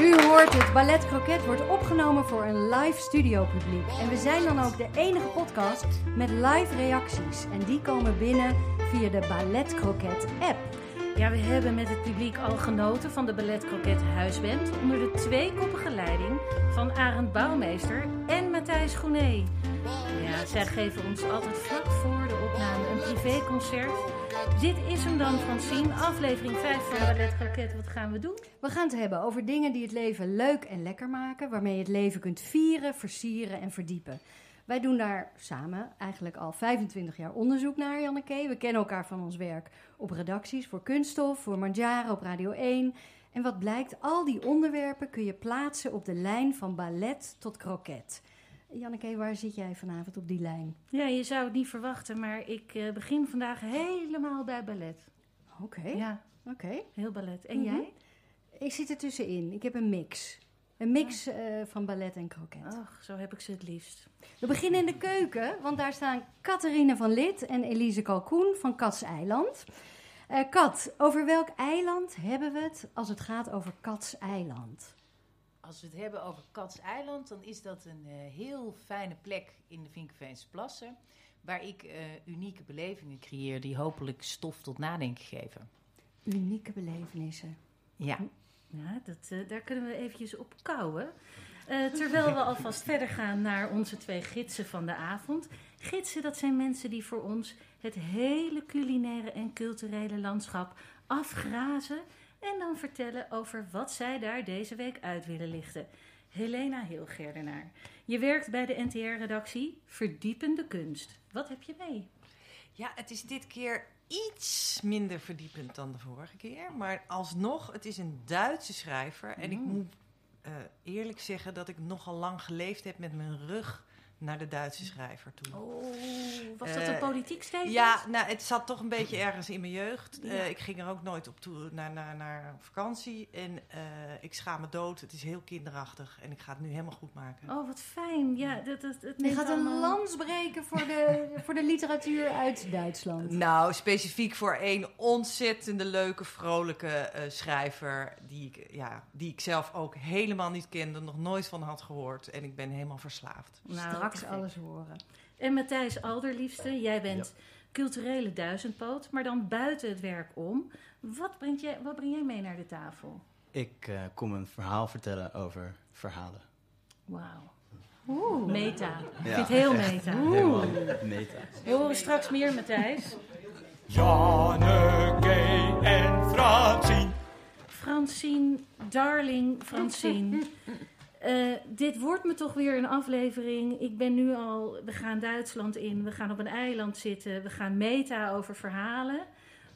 U hoort het, Ballet Croquet wordt opgenomen voor een live studio publiek. En we zijn dan ook de enige podcast met live reacties. En die komen binnen via de Ballet Croquet app. Ja, we hebben met het publiek al genoten van de Ballet Croquet Huisband onder de tweekoppige leiding van Arend Bouwmeester en Matthijs Groené. Ja, zij geven ons altijd vlak voor de opname een privéconcert. Dit is hem dan, Francine, aflevering 5 van Ballet Croquet. Wat gaan we doen? We gaan het hebben over dingen die het leven leuk en lekker maken, waarmee je het leven kunt vieren, versieren en verdiepen. Wij doen daar samen eigenlijk al 25 jaar onderzoek naar, Janneke. We kennen elkaar van ons werk op redacties voor Kunststof, voor Manjaren op Radio 1. En wat blijkt, al die onderwerpen kun je plaatsen op de lijn van ballet tot kroket. Janneke, waar zit jij vanavond op die lijn? Ja, je zou het niet verwachten, maar ik eh, begin vandaag helemaal bij ballet. Oké, Ja, oké. heel ballet. En Mhm. jij? Ik zit er tussenin. Ik heb een mix. Een mix eh, van ballet en kroket. Ach, zo heb ik ze het liefst. We beginnen in de keuken, want daar staan Catharine van Lid en Elise Kalkoen van Kats Eiland. Eh, Kat, over welk eiland hebben we het als het gaat over Kats Eiland? Als we het hebben over Katseiland, dan is dat een eh, heel fijne plek in de Vinkenveense Plassen. Waar ik eh, unieke belevingen creëer die hopelijk stof tot nadenken geven. Unieke belevenissen. Ja, Ja, dat, eh, daar kunnen we eventjes op kouwen. Terwijl we alvast verder gaan naar onze twee gidsen van de avond. Gidsen, dat zijn mensen die voor ons het hele culinaire en culturele landschap afgrazen. En dan vertellen over wat zij daar deze week uit willen lichten. Helena Hilgerdenaar. Je werkt bij de NTR-redactie Verdiepende Kunst. Wat heb je mee? Ja, het is dit keer iets minder verdiepend dan de vorige keer. Maar alsnog, het is een Duitse schrijver. En ik Mm. moet eh, eerlijk zeggen dat ik nogal lang geleefd heb met mijn rug naar de Duitse schrijver toe. Oh, was dat een Eh, politiek statement? Ja, nou, het zat toch een beetje ergens in mijn jeugd. Ja. Eh, ik ging er ook nooit op toe naar, naar, naar vakantie. En eh, ik schaam me dood. Het is heel kinderachtig. En ik ga het nu helemaal goed maken. Oh, wat fijn. Ja, dat, dat, het Je gaat een lans breken voor de, voor de literatuur uit Duitsland. Nou, specifiek voor één ontzettende leuke, vrolijke eh, schrijver. Die ik, ja, die ik zelf ook helemaal niet kende, nog nooit van had gehoord. En ik ben helemaal verslaafd. Nou, Straks alles horen. En Matthijs Alderliefste, jij bent culturele duizendpoot, maar dan buiten het werk om. Wat, brengt jij, wat breng jij mee naar de tafel? Ik eh, kom een verhaal vertellen over verhalen. Wauw. Oeh. Meta. Ik Ja, vind het heel echt. meta. Helemaal meta. We horen straks meer, Matthijs. Janneke en Francine. Francine, darling Francine. Eh, dit wordt me toch weer een aflevering. Ik ben nu al, we gaan Duitsland in, we gaan op een eiland zitten, we gaan meta over verhalen.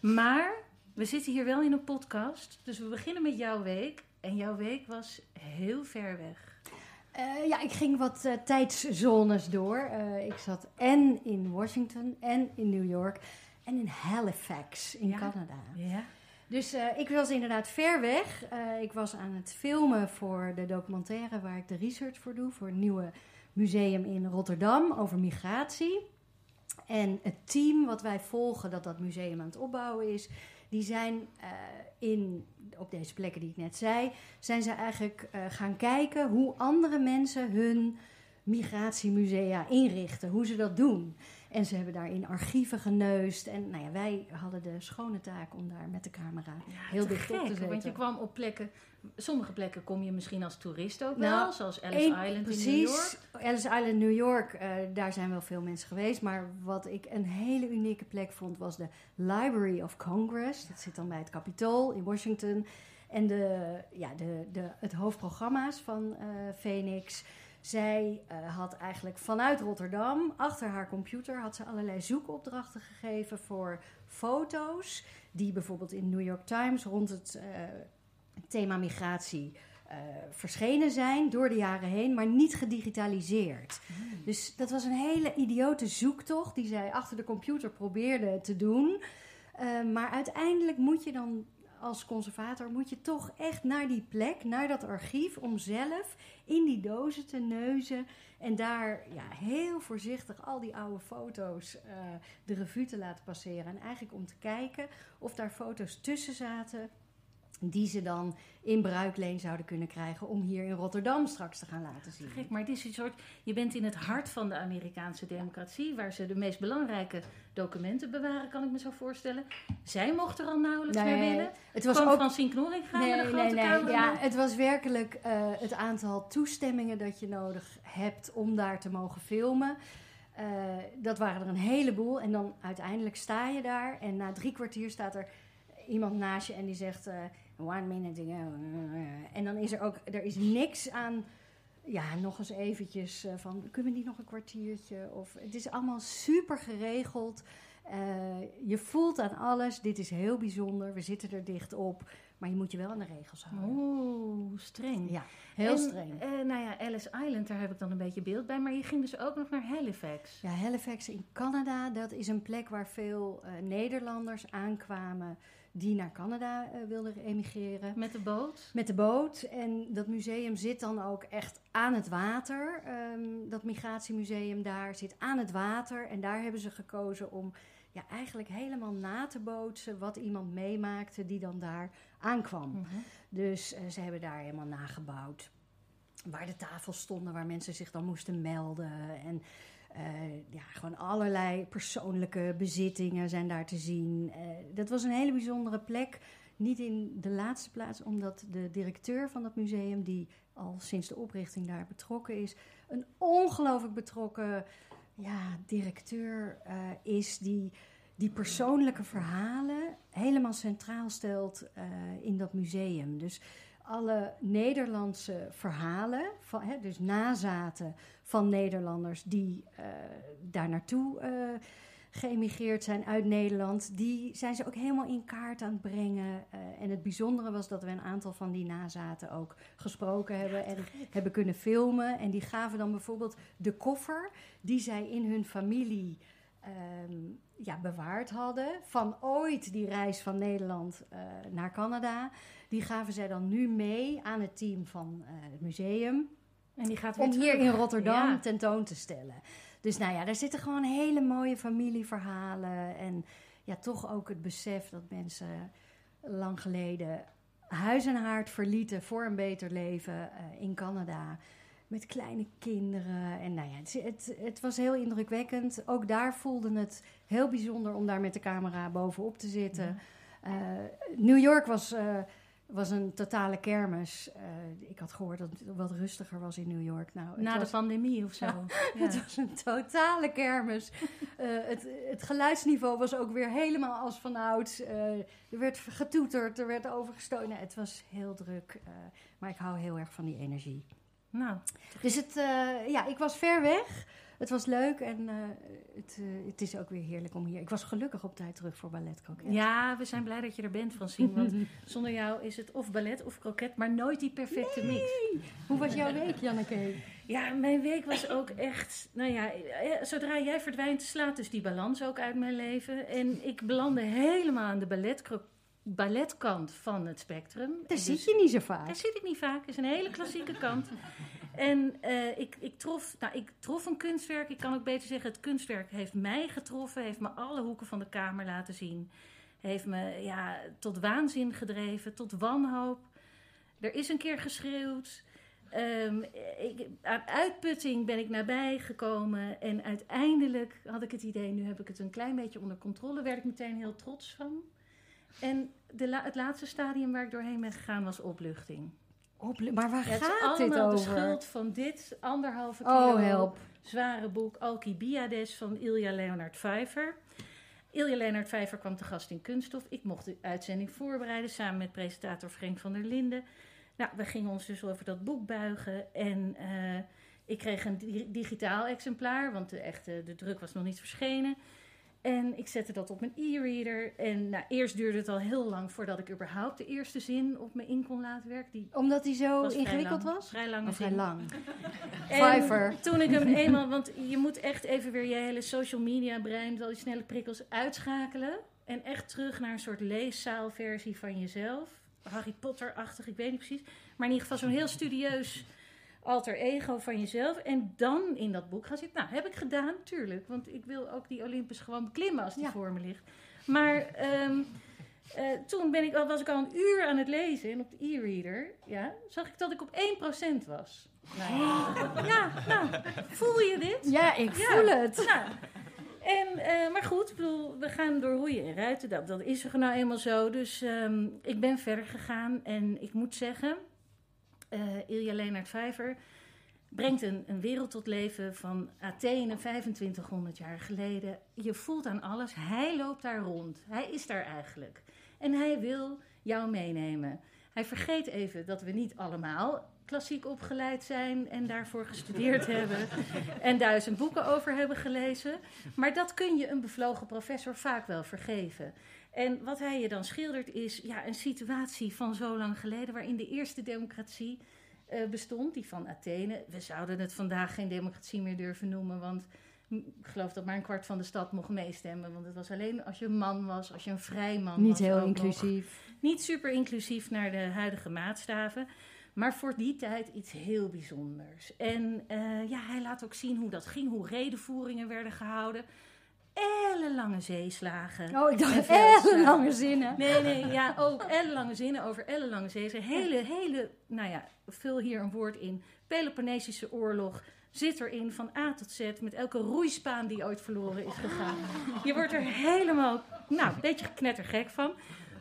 Maar we zitten hier wel in een podcast, dus we beginnen met jouw week. En jouw week was heel ver weg. Eh, ja, ik ging wat eh, tijdszones door. Ik zat en in Washington en in New York en in Halifax in Ja. Canada. Ja. Dus eh, ik was inderdaad ver weg. Eh, ik was aan het filmen voor de documentaire waar ik de research voor doe. Voor een nieuwe museum in Rotterdam over migratie. En het team wat wij volgen, dat dat museum aan het opbouwen is, die zijn eh, in, op deze plekken die ik net zei, zijn ze eigenlijk gaan kijken hoe andere mensen hun migratiemusea inrichten, hoe ze dat doen. En ze hebben daarin archieven geneust. En nou ja, wij hadden de schone taak om daar met de camera heel dicht op te gek, zitten. Want je kwam op plekken, sommige plekken kom je misschien als toerist ook Nou, wel, zoals Ellis Island in. New York. Ellis Island, New York, eh, daar zijn wel veel mensen geweest. Maar wat ik een hele unieke plek vond, was de Library of Congress. Dat zit dan bij het Capitool in Washington. En de, ja, de, de, het hoofdprogramma's van eh, Phoenix. Zij eh, had eigenlijk vanuit Rotterdam, achter haar computer, had ze allerlei zoekopdrachten gegeven voor foto's. Die bijvoorbeeld in New York Times rond het eh, thema migratie eh, verschenen zijn door de jaren heen, maar niet gedigitaliseerd. Dus dat was een hele idiote zoektocht die zij achter de computer probeerde te doen. Maar uiteindelijk moet je dan als conservator moet je toch echt naar die plek, naar dat archief, om zelf in die dozen te neuzen en daar ja, heel voorzichtig al die oude foto's eh, de revue te laten passeren. En eigenlijk om te kijken of daar foto's tussen zaten die ze dan in bruikleen zouden kunnen krijgen om hier in Rotterdam straks te gaan laten zien. Gek, maar het is een soort. Je bent in het hart van de Amerikaanse democratie, waar ze de meest belangrijke documenten bewaren, kan ik me zo voorstellen. Zij mochten er al nauwelijks Nee, meer willen. Het was ook Francine Knorringa met Nee, nee, grote nee. camera. Ja, het was werkelijk eh, het aantal toestemmingen dat je nodig hebt om daar te mogen filmen. Eh, dat waren er een heleboel. En dan uiteindelijk sta je daar en na drie kwartier staat er iemand naast je en die zegt eh, one minute ago. En dan is er ook, er is niks aan, ja, nog eens eventjes eh, van, kunnen we niet nog een kwartiertje? Of, het is allemaal super geregeld. Eh, je voelt aan alles, dit is heel bijzonder, we zitten er dicht op. Maar je moet je wel aan de regels houden. Oeh, streng. Ja, heel En, streng. eh, nou ja, Ellis Island, daar heb ik dan een beetje beeld bij. Maar je ging dus ook nog naar Halifax. Ja, Halifax in Canada, dat is een plek waar veel Nederlanders aankwamen die naar Canada eh, wilden emigreren. Met de boot. Met de boot. En dat museum zit dan ook echt aan het water. Ehm, dat migratiemuseum daar zit aan het water. En daar hebben ze gekozen om ja, eigenlijk helemaal na te bootsen wat iemand meemaakte die dan daar aankwam. Mhm. Dus eh, ze hebben daar helemaal nagebouwd. Waar de tafels stonden, waar mensen zich dan moesten melden. En ja, gewoon allerlei persoonlijke bezittingen zijn daar te zien. Eh, dat was een hele bijzondere plek. Niet in de laatste plaats, omdat de directeur van dat museum, die al sinds de oprichting daar betrokken is, een ongelooflijk betrokken ja, directeur eh, is, die die persoonlijke verhalen helemaal centraal stelt eh, in dat museum. Dus alle Nederlandse verhalen, van, hè, dus nazaten van Nederlanders die eh, daar naartoe eh, geëmigreerd zijn uit Nederland, die zijn ze ook helemaal in kaart aan het brengen. Eh, en het bijzondere was dat we een aantal van die nazaten ook gesproken hebben en hebben kunnen filmen. En die gaven dan bijvoorbeeld de koffer die zij in hun familie ehm, ja, bewaard hadden. Van ooit die reis van Nederland naar Canada. Die gaven zij dan nu mee aan het team van het museum. En die gaat weer Om hier in Rotterdam Ja. tentoon te stellen. Dus nou ja, daar zitten gewoon hele mooie familieverhalen. En ja, toch ook het besef dat mensen lang geleden huis en haard verlieten voor een beter leven eh, in Canada. Met kleine kinderen. En nou ja, het, het, het was heel indrukwekkend. Ook daar voelde het heel bijzonder om daar met de camera bovenop te zitten. Eh, New York was, eh, was een totale kermis. Eh, ik had gehoord dat het wat rustiger was in New York. Nou, Na de pandemie of zo. Ja. het was een totale kermis. Eh, het, het geluidsniveau was ook weer helemaal als vanouds. Eh er werd getoeterd, er werd overgestoten. Nou, het was heel druk, maar ik hou heel erg van die energie. Nou, Dus het, eh, ja, ik was ver weg. Het was leuk en eh, het, eh, het is ook weer heerlijk om hier... Ik was gelukkig op tijd terug voor Ballet Croquet. ja, we zijn blij dat je er bent, Francine. Want zonder jou is het of ballet of kroket, maar nooit die perfecte mix. Hoe was jouw week, Janneke? Ja, mijn week was ook echt. Nou ja, zodra jij verdwijnt, slaat dus die balans ook uit mijn leven. En ik belandde helemaal aan de balletkro- balletkant van het spectrum. Daar Dus- zit je niet zo vaak. Daar zit ik niet vaak. Het is een hele klassieke kant. En eh, ik, ik, trof, nou, ik trof een kunstwerk. Ik kan ook beter zeggen, het kunstwerk heeft mij getroffen. Heeft me alle hoeken van de kamer laten zien. Heeft me ja, tot waanzin gedreven, tot wanhoop. Er is een keer geschreeuwd. ehm, ik, aan uitputting ben ik nabij gekomen. En uiteindelijk had ik het idee, nu heb ik het een klein beetje onder controle. Werd ik meteen heel trots van. En de la- het laatste stadium waar ik doorheen ben gegaan was opluchting. Op- maar waar Het gaat dit allemaal de over? schuld van dit anderhalve kilo Oh, help. zware boek Alcibiades van Ilja Leonard Vijver. Ilja Leonard Vijver kwam te gast in Kunststof. Ik mocht de uitzending voorbereiden samen met presentator Frank van der Linden. Nou, we gingen ons dus over dat boek buigen. En eh, ik kreeg een di- digitaal exemplaar, want de, echte, de druk was nog niet verschenen. En ik zette dat op mijn e-reader. En nou, eerst duurde het al heel lang voordat ik überhaupt de eerste zin op me in kon laten werken. Die Omdat hij zo was vrij ingewikkeld lang. was? Vrij lange Of vrij zin. lang. Toen ik hem eenmaal, want je moet echt even weer je hele social media brein, al die snelle prikkels uitschakelen. En echt terug naar een soort leeszaalversie van jezelf. Harry Potter-achtig, ik weet niet precies. Maar in ieder geval zo'n heel studieus alter ego van jezelf. En dan in dat boek gaan zitten. Nou, heb ik gedaan, tuurlijk. Want ik wil ook die Olympus gewoon beklimmen als die Ja. voor me ligt. Maar ehm, eh, toen ben ik, was ik al een uur aan het lezen. En op de e-reader ja, zag ik dat ik op 1% was. Nou, ja, nou, voel je dit? Ja, ik Ja. voel het. Nou, en, eh, maar goed, ik bedoel, we gaan door roeien en ruiten. Dat, dat is er nou eenmaal zo. Dus ehm, ik ben verder gegaan. En ik moet zeggen, eh Ilja Leonard Vijver brengt een, een wereld tot leven van Athene 2500 jaar geleden. Je voelt aan alles. Hij loopt daar rond. Hij is daar eigenlijk. En hij wil jou meenemen. Hij vergeet even dat we niet allemaal klassiek opgeleid zijn en daarvoor gestudeerd hebben en duizend boeken over hebben gelezen. Maar dat kun je een bevlogen professor vaak wel vergeven. En wat hij je dan schildert is ja, een situatie van zo lang geleden waarin de eerste democratie eh, bestond, die van Athene. We zouden het vandaag geen democratie meer durven noemen, want ik geloof dat maar een kwart van de stad mocht meestemmen. Want het was alleen als je een man was, als je een vrij man was. Niet heel nog. inclusief. Niet super inclusief naar de huidige maatstaven. Maar voor die tijd iets heel bijzonders. En eh, ja, hij laat ook zien hoe dat ging, hoe redenvoeringen werden gehouden. Ellenlange zeeslagen. Oh, ik dacht En veldslagen. hele lange zinnen. Nee, nee, ja, ook ellenlange zinnen over ellenlange zeeslagen. Hele, hele, nou ja, vul hier een woord in. Peloponnesische oorlog zit erin van A tot Z met elke roeispaan die ooit verloren is gegaan. Je wordt er helemaal, nou, een beetje knettergek van.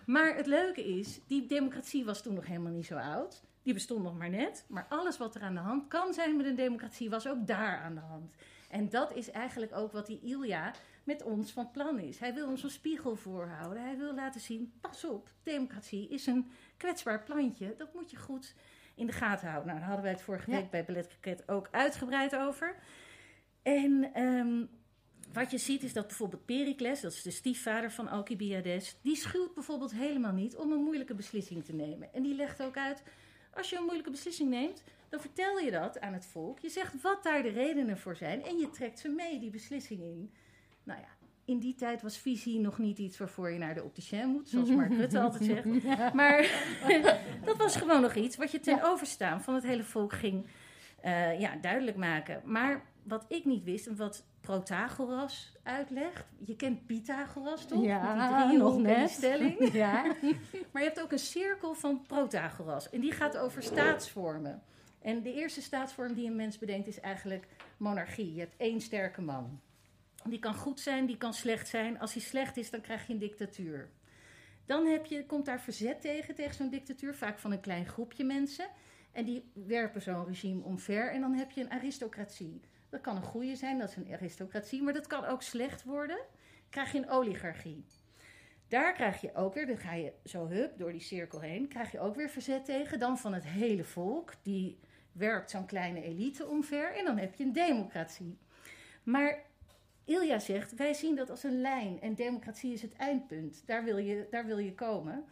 Maar het leuke is, die democratie was toen nog helemaal niet zo oud. Die bestond nog maar net. Maar alles wat er aan de hand kan zijn met een democratie, was ook daar aan de hand. En dat is eigenlijk ook wat die Ilja met ons van plan is. Hij wil ons een spiegel voorhouden. Hij wil laten zien, pas op, democratie is een kwetsbaar plantje. Dat moet je goed in de gaten houden. Nou, daar hadden wij het vorige Ja. week bij Ballet ook uitgebreid over. En ehm, wat je ziet is dat bijvoorbeeld Pericles, dat is de stiefvader van Alcibiades, die schuwt bijvoorbeeld helemaal niet om een moeilijke beslissing te nemen. En die legt ook uit, als je een moeilijke beslissing neemt, dan vertel je dat aan het volk. Je zegt wat daar de redenen voor zijn en je trekt ze mee, die beslissing in. Nou ja, in die tijd was visie nog niet iets waarvoor je naar de opticien moet, zoals Mark Rutte altijd zegt. Maar dat was gewoon nog iets wat je ten overstaan van het hele volk ging eh, ja, duidelijk maken. Maar wat ik niet wist en wat Protagoras uitlegt. Je kent Pythagoras toch? Ja, Met die driehoek nog net. stelling. Ja. Maar je hebt ook een cirkel van Protagoras. En die gaat over staatsvormen. En de eerste staatsvorm die een mens bedenkt is eigenlijk monarchie. Je hebt één sterke man. Die kan goed zijn, die kan slecht zijn. Als hij slecht is, dan krijg je een dictatuur. Dan heb je, komt daar verzet tegen, tegen zo'n dictatuur. Vaak van een klein groepje mensen. En die werpen zo'n regime omver. En dan heb je een aristocratie. Dat kan een goede zijn, dat is een aristocratie. Maar dat kan ook slecht worden. Krijg je een oligarchie. Daar krijg je ook weer, dan ga je zo hup door die cirkel heen, krijg je ook weer verzet tegen. Dan van het hele volk, die werpt zo'n kleine elite omver. En dan heb je een democratie. Maar Ilja zegt, wij zien dat als een lijn en democratie is het eindpunt. Daar wil je, daar wil je komen.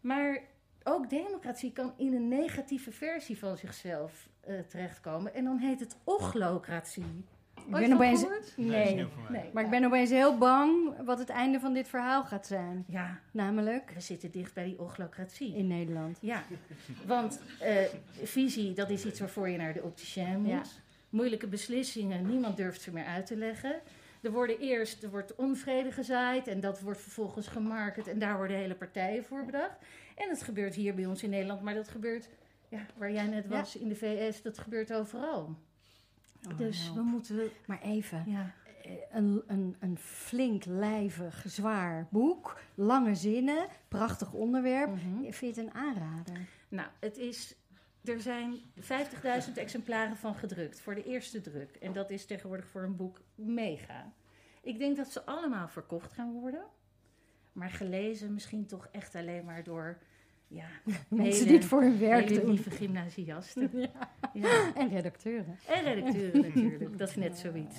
Maar ook democratie kan in een negatieve versie van zichzelf eh, terechtkomen. En dan heet het ochlocratie. Ik ben opeens... Nee. Nee. Maar ik ben opeens heel bang wat het einde van dit verhaal gaat zijn. Ja, Namelijk we zitten dicht bij die ochlocratie. in Nederland. Ja, want eh, visie, dat is iets waarvoor je naar de opticien moet. Ja. Moeilijke beslissingen, niemand durft ze meer uit te leggen. Er worden eerst er wordt onvrede gezaaid en dat wordt vervolgens gemarket en daar worden hele partijen voor bedacht. En dat gebeurt hier bij ons in Nederland, maar dat gebeurt ja, waar jij net Ja. was in de VS, dat gebeurt overal. Oh, dus nou. we moeten... Maar even, Ja, eh, een, een, een flink, lijvig, zwaar boek, lange zinnen, prachtig onderwerp. mhm. Vind je het een aanrader? Nou, het is... Er zijn 50.000 exemplaren van gedrukt voor de eerste druk. En dat is tegenwoordig voor een boek mega. Ik denk dat ze allemaal verkocht gaan worden. Maar gelezen misschien toch echt alleen maar door... Ja, Mensen die het voor hun werk hele doen. lieve gymnasiasten. Ja. Ja. En redacteuren. En redacteuren natuurlijk, dat is net zoiets.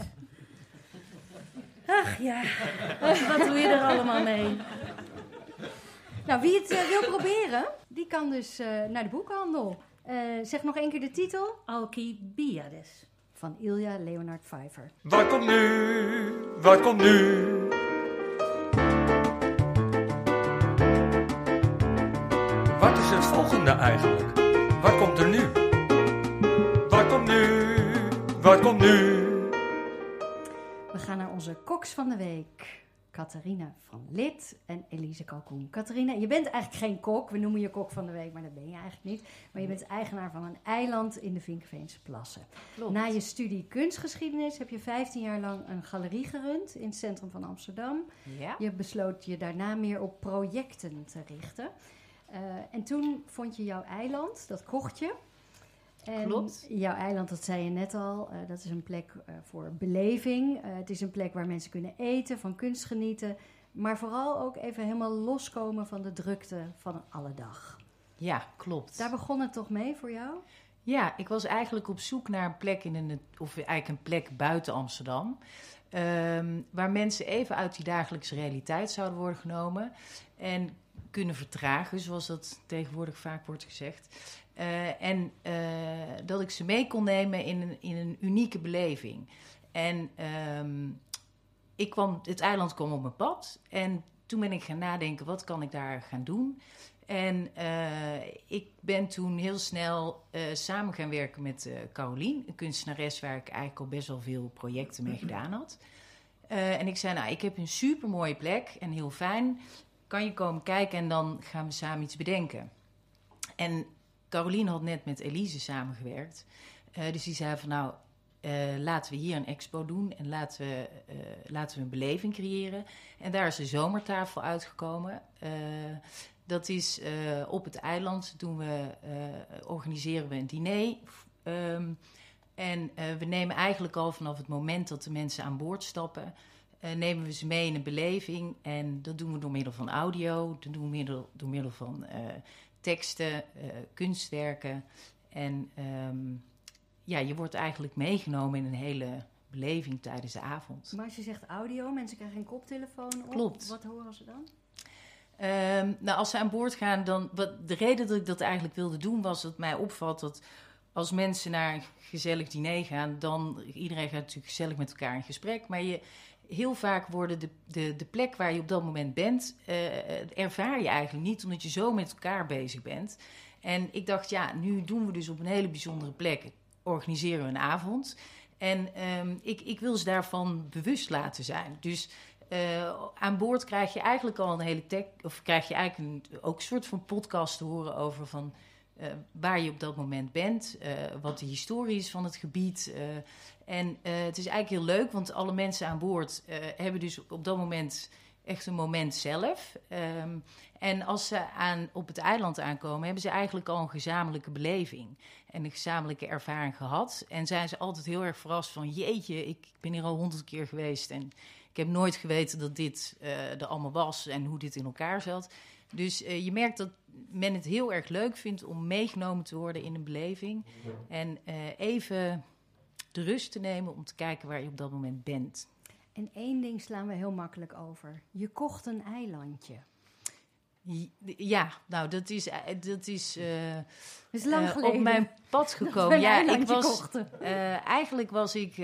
Ach ja, wat doe je er allemaal mee? Nou, wie het eh, wil proberen, die kan dus eh, naar de boekhandel. Eh, zeg nog één keer de titel Alcibiades. van Ilja Leonard Pfeiffer. Wat komt nu? Wat komt nu? Wat is het volgende eigenlijk? Wat komt er nu? Wat komt nu? Wat komt nu? We gaan naar onze koks van de week. Catharina van Lid en Elise Kalkoen. Catharina, je bent eigenlijk geen kok. We noemen je kok van de week, maar dat ben je eigenlijk niet. Maar je bent eigenaar van een eiland in de Vinkveense Plassen. Klopt. Na je studie kunstgeschiedenis heb je 15 jaar lang een galerie gerund in het centrum van Amsterdam. Ja. Je besloot je daarna meer op projecten te richten. Eh, en toen vond je jouw eiland, dat kocht je. En Klopt. Jouw eiland, dat zei je net al, eh, dat is een plek eh, voor beleving. Eh, het is een plek waar mensen kunnen eten, van kunst genieten. Maar vooral ook even helemaal loskomen van de drukte van alle dag. ja, klopt. Daar begon het toch mee voor jou? Ja, ik was eigenlijk op zoek naar een plek in een, of eigenlijk een plek buiten Amsterdam. ehm, waar mensen even uit die dagelijkse realiteit zouden worden genomen. En kunnen vertragen, zoals dat tegenwoordig vaak wordt gezegd. Eh, en eh, dat ik ze mee kon nemen in een, in een unieke beleving. En ehm, ik kwam, het eiland kwam op mijn pad. En toen ben ik gaan nadenken, wat kan ik daar gaan doen? En eh, ik ben toen heel snel samen gaan werken met eh Carolien, een kunstenares waar ik eigenlijk al best wel veel projecten mee gedaan had. En ik zei, nou, ik heb een super mooie plek en heel fijn. Kan je komen kijken en dan gaan we samen iets bedenken. En Carolien had net met Elise samengewerkt. Eh, dus die zei van, nou, eh, laten we hier een expo doen en laten we, eh, laten we een beleving creëren. En daar is de zomertafel uitgekomen. Dat is op het eiland. Doen we, organiseren we een diner. Ehm, en we nemen eigenlijk al vanaf het moment dat de mensen aan boord stappen, nemen we ze mee in een beleving. En dat doen we door middel van audio, dat doen we middel, door middel van teksten, eh, kunstwerken. En ehm, ja, je wordt eigenlijk meegenomen in een hele beleving tijdens de avond. Maar als je zegt audio, mensen krijgen een koptelefoon op. Klopt. Wat horen ze dan? Ehm, nou, als ze aan boord gaan, dan. Wat, de reden dat ik dat eigenlijk wilde doen was dat mij opvalt dat als mensen naar een gezellig diner gaan, dan. Iedereen gaat natuurlijk gezellig met elkaar in gesprek. Maar je, heel vaak worden de, de, de plek waar je op dat moment bent, eh, ervaar je eigenlijk niet, omdat je zo met elkaar bezig bent. En ik dacht, ja, nu doen we dus op een hele bijzondere plek, organiseren we een avond. En ehm, ik, ik wil ze daarvan bewust laten zijn. Dus eh, aan boord krijg je eigenlijk al een hele tech, of krijg je eigenlijk ook een soort van podcast te horen over van eh, waar je op dat moment bent, wat de historie is van het gebied. En eh, het is eigenlijk heel leuk, want alle mensen aan boord eh, hebben dus op dat moment echt een moment zelf. Ehm, en als ze aan, op het eiland aankomen, hebben ze eigenlijk al een gezamenlijke beleving en een gezamenlijke ervaring gehad. En zijn ze altijd heel erg verrast van, jeetje, ik ben hier al honderd keer geweest en ik heb nooit geweten dat dit eh, er allemaal was en hoe dit in elkaar zat. Dus je merkt dat men het heel erg leuk vindt om meegenomen te worden in een beleving. En even de rust te nemen om te kijken waar je op dat moment bent. En één ding slaan we heel makkelijk over. Je kocht een eilandje. Ja, nou, dat is, eh, dat is Dat is lang eh, geleden. op mijn pad gekomen. Ja, ik was. Eh, eigenlijk was ik,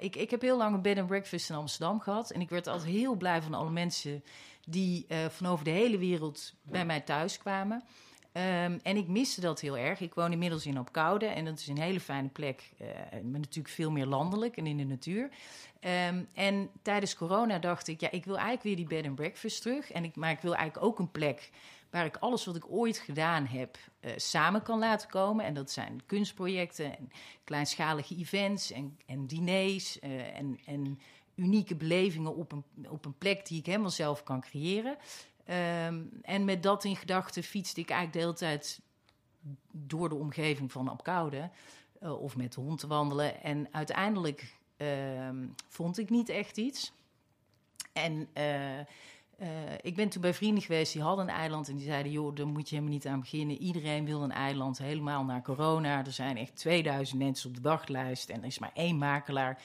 ik... Ik heb heel lang een bed and breakfast in Amsterdam gehad. En ik werd altijd heel blij van alle mensen die van over de hele wereld bij mij thuis kwamen. Ehm, en ik miste dat heel erg. Ik woon inmiddels in Opkoude en dat is een hele fijne plek. eh, maar natuurlijk veel meer landelijk en in de natuur. Ehm, en tijdens corona dacht ik, ja, ik wil eigenlijk weer die bed and breakfast terug. En ik, maar ik wil eigenlijk ook een plek waar ik alles wat ik ooit gedaan heb eh, samen kan laten komen. En dat zijn kunstprojecten en kleinschalige events en, en diners eh, en, en unieke belevingen op een, op een plek die ik helemaal zelf kan creëren. Ehm, en met dat in gedachten fietste ik eigenlijk de hele tijd door de omgeving van Apkoude. eh, of met de hond te wandelen. En uiteindelijk ehm, vond ik niet echt iets. En eh, eh, ik ben toen bij vrienden geweest die hadden een eiland. En die zeiden: joh, daar moet je helemaal niet aan beginnen. Iedereen wil een eiland, helemaal na corona. Er zijn echt 2000 mensen op de wachtlijst. En er is maar één makelaar.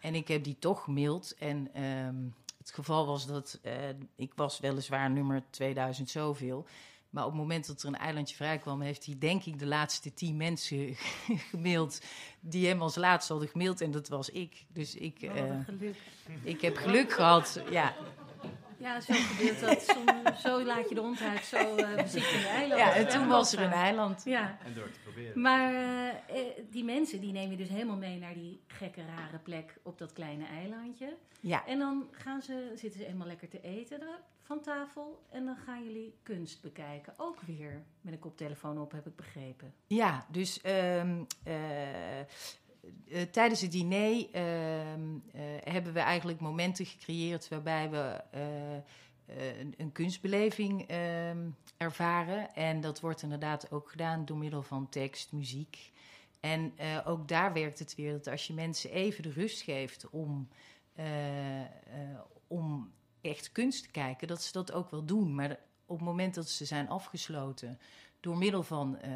En ik heb die toch gemaild. En ehm, het geval was dat eh, ik was weliswaar nummer 2000 zoveel. Maar op het moment dat er een eilandje vrijkwam, heeft hij denk ik de laatste tien mensen gemaild die hem als laatste hadden gemaild. En dat was ik. Dus ik, Oh, eh, ik heb geluk gehad. Ja, Ja, zo gebeurt dat. Som- zo laat je de hond uit, zo eh beziek je een eiland. ja en toen was er een eiland. Ja, En door te proberen. maar eh, eh, die mensen die neem je dus helemaal mee naar die gekke rare plek op dat kleine eilandje. Ja, En dan gaan ze, zitten ze eenmaal lekker te eten van tafel. En dan gaan jullie kunst bekijken. Ook weer met een koptelefoon op, heb ik begrepen. ja dus ehm, eh, eh, tijdens het diner ehm, eh, hebben we eigenlijk momenten gecreëerd waarbij we eh, een, een kunstbeleving ehm, ervaren. En dat wordt inderdaad ook gedaan door middel van tekst, muziek. En ook daar werkt het weer dat als je mensen even de rust geeft om, om echt kunst te kijken, dat ze dat ook wel doen. Maar op het moment dat ze zijn afgesloten door middel van eh,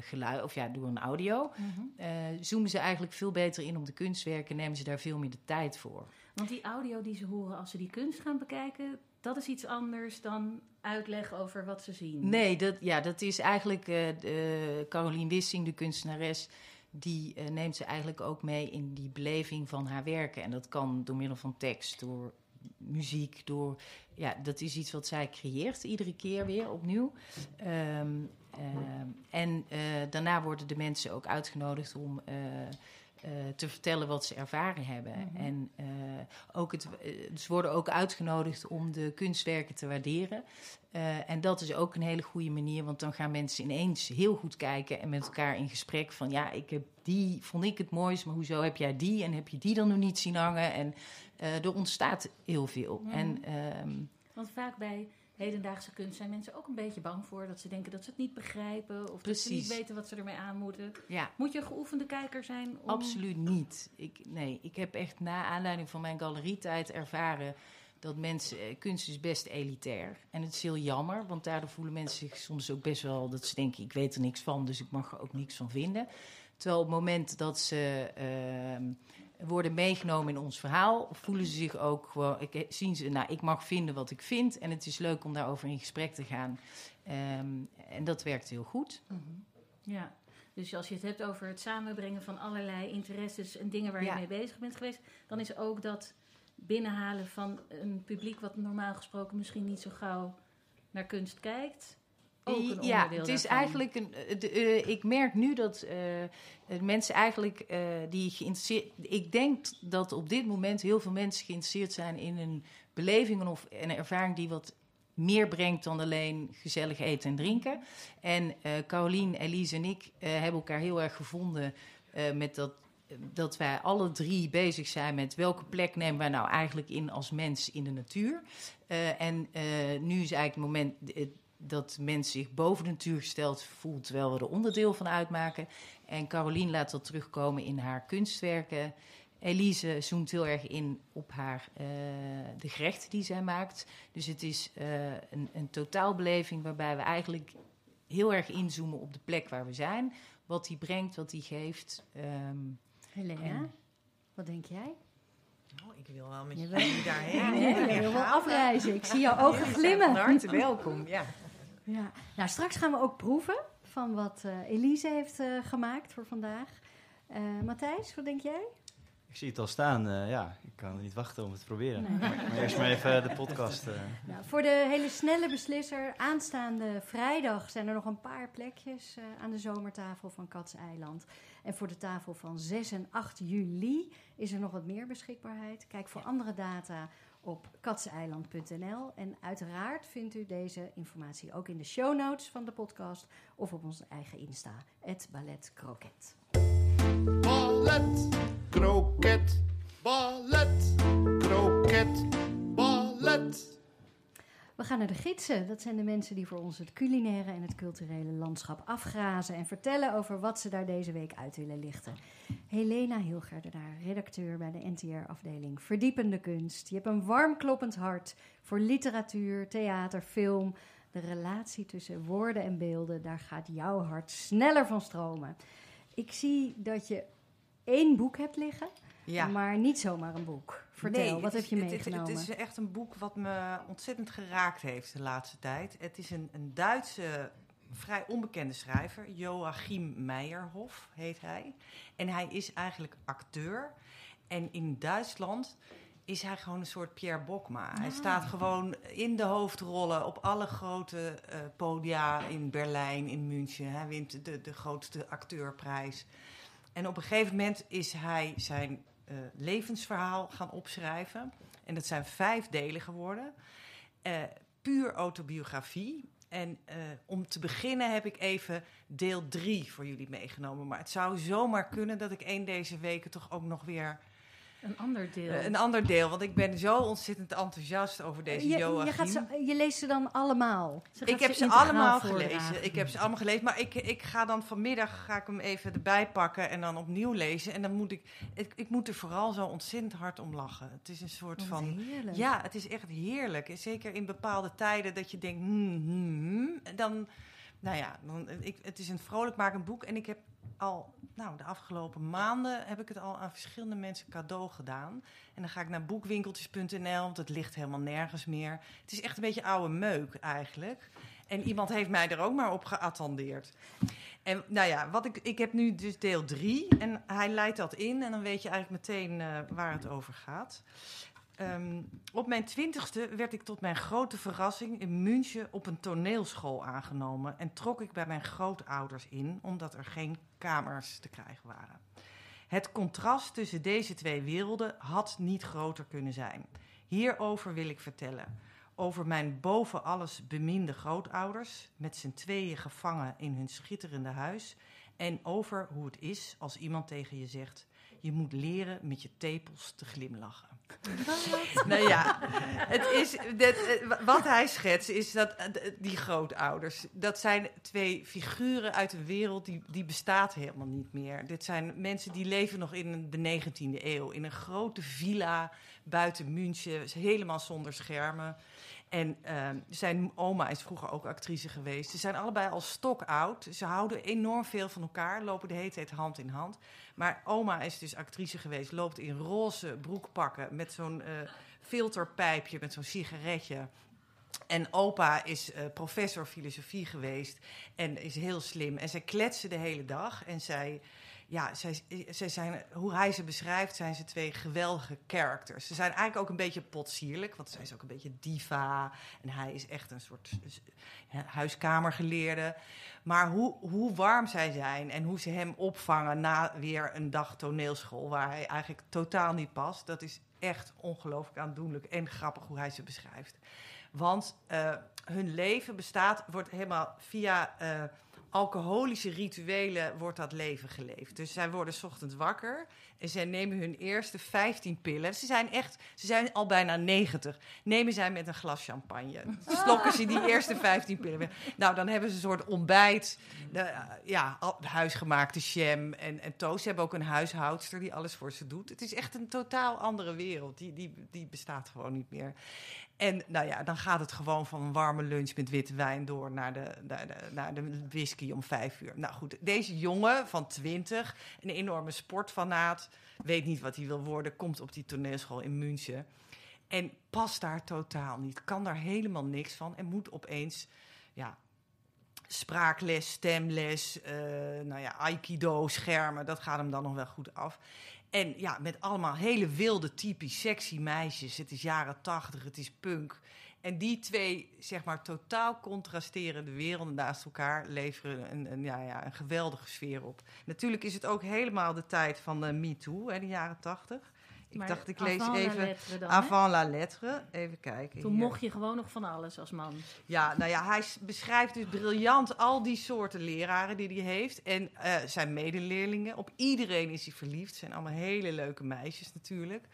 geluid, of ja, door een audio, eh, zoomen ze eigenlijk veel beter in op de kunstwerken, nemen ze daar veel meer de tijd voor. Want die audio die ze horen als ze die kunst gaan bekijken, dat is iets anders dan uitleg over wat ze zien. Nee, dat, ja, dat is eigenlijk de, Carolien Wissing, de kunstenares. Die neemt ze eigenlijk ook mee in die beleving van haar werken. En dat kan door middel van tekst, door muziek, door. Ja, dat is iets wat zij creëert iedere keer weer opnieuw. Ehm, ehm, en eh, daarna worden de mensen ook uitgenodigd om. eh, eh, te vertellen wat ze ervaren hebben. En eh, ook het, ze worden ook uitgenodigd om de kunstwerken te waarderen. En dat is ook een hele goede manier, want dan gaan mensen ineens heel goed kijken en met elkaar in gesprek van ja, ik heb die, vond ik het mooist, maar hoezo heb jij die en heb je die dan nog niet zien hangen? En eh, er ontstaat heel veel. Ja. En ehm, Want vaak bij hedendaagse kunst zijn mensen ook een beetje bang voor dat ze denken dat ze het niet begrijpen of dat ze niet weten wat ze ermee aan moeten. ja, Moet je een geoefende kijker zijn om... absoluut niet. Ik, nee, ik heb echt na aanleiding van mijn galerietijd ervaren dat mensen, eh, kunst is best elitair. En het is heel jammer, want daardoor voelen mensen zich soms ook best wel dat ze denken: ik weet er niks van, dus ik mag er ook niks van vinden. Terwijl op het moment dat ze ehm, worden meegenomen in ons verhaal, voelen ze zich ook gewoon, ik, zien ze, nou, ik mag vinden wat ik vind en het is leuk om daarover in gesprek te gaan. Ehm, en dat werkt heel goed. Mhm. Ja, dus als je het hebt over het samenbrengen van allerlei interesses en dingen waar Ja. je mee bezig bent geweest, dan is ook dat binnenhalen van een publiek wat normaal gesproken misschien niet zo gauw naar kunst kijkt. Ook een onderdeel ja, het is daarvan. eigenlijk een. eh, de, eh, ik merk nu dat eh, mensen eigenlijk die geïnteresseerd. Ik denk dat op dit moment heel veel mensen geïnteresseerd zijn in een beleving of een ervaring die wat meer brengt dan alleen gezellig eten en drinken. En Carolien, Elise en ik hebben elkaar heel erg gevonden met dat. Dat wij alle drie bezig zijn met welke plek nemen wij nou eigenlijk in als mens in de natuur. En nu is eigenlijk het moment dat mens zich boven de natuur gesteld voelt, terwijl we er onderdeel van uitmaken. En Carolien laat dat terugkomen in haar kunstwerken. Elise zoomt heel erg in op haar, eh, de gerechten die zij maakt. Dus het is eh, een, een totaalbeleving waarbij we eigenlijk heel erg inzoomen op de plek waar we zijn. Wat die brengt, wat die geeft. Ehm, Helena, En- wat denk jij? Oh, ik wil wel met Je jullie daarheen. Ja, we? afreizen. Ik zie jouw ogen glimmen. Van harte welkom, ja. Ja. Nou, straks gaan we ook proeven van wat eh, Elise heeft eh, gemaakt voor vandaag. Eh, Matthijs, wat denk jij? Ik zie het al staan. ja, ik kan niet wachten om het te proberen. Nee. Maar, maar eerst maar even de podcast. Nou, voor de hele snelle beslisser, aanstaande vrijdag zijn er nog een paar plekjes aan de zomertafel van Katse Eiland. En voor de tafel van 6 en 8 juli is er nog wat meer beschikbaarheid. Kijk voor andere data op katseiland.nl. En uiteraard vindt u deze informatie ook in de show notes van de podcast of op onze eigen Insta, het Ballet Croquet. Ballet, kroket, ballet, kroket, ballet. We gaan naar de gidsen. Dat zijn de mensen die voor ons het culinaire en het culturele landschap afgrazen en vertellen over wat ze daar deze week uit willen lichten. Helena Hilgerdenaar, redacteur bij de NTR-afdeling Verdiepende Kunst. Je hebt een warm kloppend hart voor literatuur, theater, film. De relatie tussen woorden en beelden, daar gaat jouw hart sneller van stromen. Ik zie dat je één boek hebt liggen, Ja. maar niet zomaar een boek. Vertel, Nee, wat het heb je het- het- meegenomen? Het, is echt een boek wat me ontzettend geraakt heeft de laatste tijd. Het is een, een Duitse, vrij onbekende schrijver. Joachim Meijerhof heet hij. En hij is eigenlijk acteur. En in Duitsland is hij gewoon een soort Pierre Bokma. Hij staat gewoon in de hoofdrollen op alle grote eh, podia in Berlijn, in München. Hij wint de, de grootste acteurprijs. En op een gegeven moment is hij zijn eh, levensverhaal gaan opschrijven. En dat zijn vijf delen geworden. Eh, puur autobiografie. En eh, om te beginnen heb ik even deel drie voor jullie meegenomen. Maar het zou zomaar kunnen dat ik één deze weken toch ook nog weer Een ander deel. eh, een ander deel. Want ik ben zo ontzettend enthousiast over deze je, Joachim. je, gaat ze, je leest ze dan allemaal. Ze Ik heb ze allemaal gelezen. Ik heb ze allemaal gelezen. Maar ik, ik ga dan vanmiddag ga ik hem even erbij pakken en dan opnieuw lezen. En dan moet ik, ik. Ik moet er vooral zo ontzettend hard om lachen. Het is een soort Wat van. heerlijk. Ja, het is echt heerlijk. Zeker in bepaalde tijden dat je denkt. Hmm, hmm, hmm, dan. Nou ja, dan, ik, het is een vrolijkmakend boek. En ik heb al, nou, de afgelopen maanden heb ik het al aan verschillende mensen cadeau gedaan. En dan ga ik naar boekwinkeltjes.nl, want het ligt helemaal nergens meer. Het is echt een beetje oude meuk eigenlijk. En iemand heeft mij er ook maar op geattendeerd. En nou ja, wat ik, ik heb nu dus deel 3 en hij leidt dat in en dan weet je eigenlijk meteen eh, waar het over gaat. Ehm, op mijn twintigste werd ik tot mijn grote verrassing in München op een toneelschool aangenomen en trok ik bij mijn grootouders in, omdat er geen kamers te krijgen waren. Het contrast tussen deze twee werelden had niet groter kunnen zijn. Hierover wil ik vertellen. Over mijn boven alles beminde grootouders, met z'n tweeën gevangen in hun schitterende huis. En over hoe het is als iemand tegen je zegt: Je moet leren met je tepels te glimlachen. Nou ja, het is, dat, eh, wat hij schetst is dat eh, die grootouders, dat zijn twee figuren uit een wereld die, die bestaat helemaal niet meer. Dit zijn mensen die leven nog in de 19e eeuw, in een grote villa buiten München, helemaal zonder schermen. En eh, zijn oma is vroeger ook actrice geweest. Ze zijn allebei al stokoud. Ze houden enorm veel van elkaar, lopen de hele tijd hand in hand. Maar oma is dus actrice geweest, loopt in roze broekpakken met zo'n eh, filterpijpje, met zo'n sigaretje. En opa is eh, professor filosofie geweest en is heel slim. En zij kletsen de hele dag. En zij, ja, zij, zij zijn, hoe hij ze beschrijft, zijn ze twee geweldige characters. Ze zijn eigenlijk ook een beetje potsierlijk, want zij is ook een beetje diva. En hij is echt een soort huiskamergeleerde. Maar hoe, hoe warm zij zijn en hoe ze hem opvangen na weer een dag toneelschool... waar hij eigenlijk totaal niet past, dat is echt ongelooflijk aandoenlijk en grappig hoe hij ze beschrijft. Want eh, hun leven bestaat, wordt helemaal via eh, alcoholische rituelen wordt dat leven geleefd. Dus zij worden 's ochtends wakker en zij nemen hun eerste 15 pillen. Ze zijn echt, ze zijn al bijna 90. Nemen zij met een glas champagne. Slokken ze die eerste 15 pillen. Nou, dan hebben ze een soort ontbijt. De, ja, al- huisgemaakte jam en, en toast. Ze hebben ook een huishoudster die alles voor ze doet. Het is echt een totaal andere wereld. Die, die, die bestaat gewoon niet meer. En nou ja, dan gaat het gewoon van een warme lunch met witte wijn door naar de, naar de, naar de whisky om vijf uur. Nou goed, deze jongen van twintig, een enorme sportfanaat, weet niet wat hij wil worden, komt op die toneelschool in München. En past daar totaal niet, kan daar helemaal niks van en moet opeens ja, spraakles, stemles, eh, nou ja, aikido, schermen, dat gaat hem dan nog wel goed af. En ja, met allemaal hele wilde, typisch sexy meisjes. Het is jaren tachtig, het is punk. En die twee, zeg maar, totaal contrasterende werelden naast elkaar leveren een, een, ja, ja, een geweldige sfeer op. Natuurlijk is het ook helemaal de tijd van de Me Too, hè, de jaren tachtig. Ik Maar dacht, ik lees la even lettre dan, avant la lettre. Even kijken. Toen hier. mocht je gewoon nog van alles als man. Ja, nou ja, hij beschrijft dus briljant al die soorten leraren die hij heeft. En eh, zijn medeleerlingen. Op iedereen is hij verliefd. Het zijn allemaal hele leuke meisjes natuurlijk.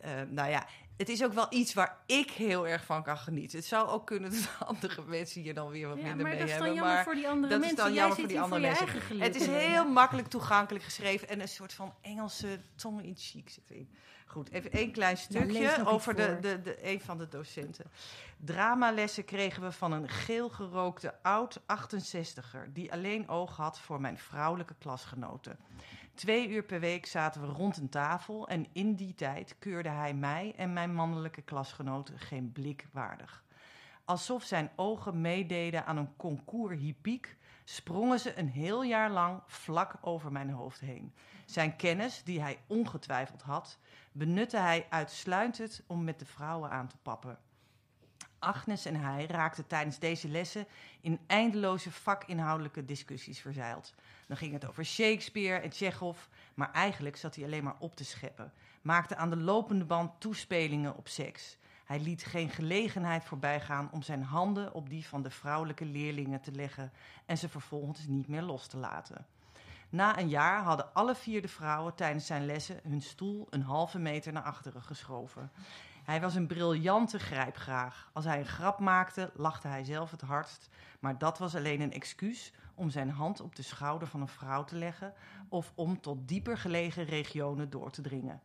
Eh, nou ja, het is ook wel iets waar ik heel erg van kan genieten. Het zou ook kunnen dat andere mensen hier dan weer wat Ja, minder maar mee dat is dan hebben. jammer maar voor die andere dat is mensen. dan Jij jammer voor die andere mensen. Het is heel makkelijk toegankelijk geschreven en een soort van Engelse tong in cheek zit erin. Goed, even één klein stukje over de, de, de, een van de docenten. Dramalessen kregen we van een geelgerookte oud 68er... die alleen oog had voor mijn vrouwelijke klasgenoten. Twee uur per week zaten we rond een tafel... en in die tijd keurde hij mij en mijn mannelijke klasgenoten geen blik waardig. Alsof zijn ogen meededen aan een concours hippiek... sprongen ze een heel jaar lang vlak over mijn hoofd heen. Zijn kennis, die hij ongetwijfeld had, benutte hij uitsluitend om met de vrouwen aan te pappen. Agnes en hij raakten tijdens deze lessen in eindeloze vakinhoudelijke discussies verzeild. Dan ging het over Shakespeare en Tsjechov, maar eigenlijk zat hij alleen maar op te scheppen. Maakte aan de lopende band toespelingen op seks. Hij liet geen gelegenheid voorbij gaan om zijn handen op die van de vrouwelijke leerlingen te leggen en ze vervolgens niet meer los te laten. Na een jaar hadden alle vier de vrouwen tijdens zijn lessen hun stoel een halve meter naar achteren geschoven. Hij was een briljante grijpgraag. Als hij een grap maakte, lachte hij zelf het hardst. Maar dat was alleen een excuus om zijn hand op de schouder van een vrouw te leggen of om tot dieper gelegen regionen door te dringen.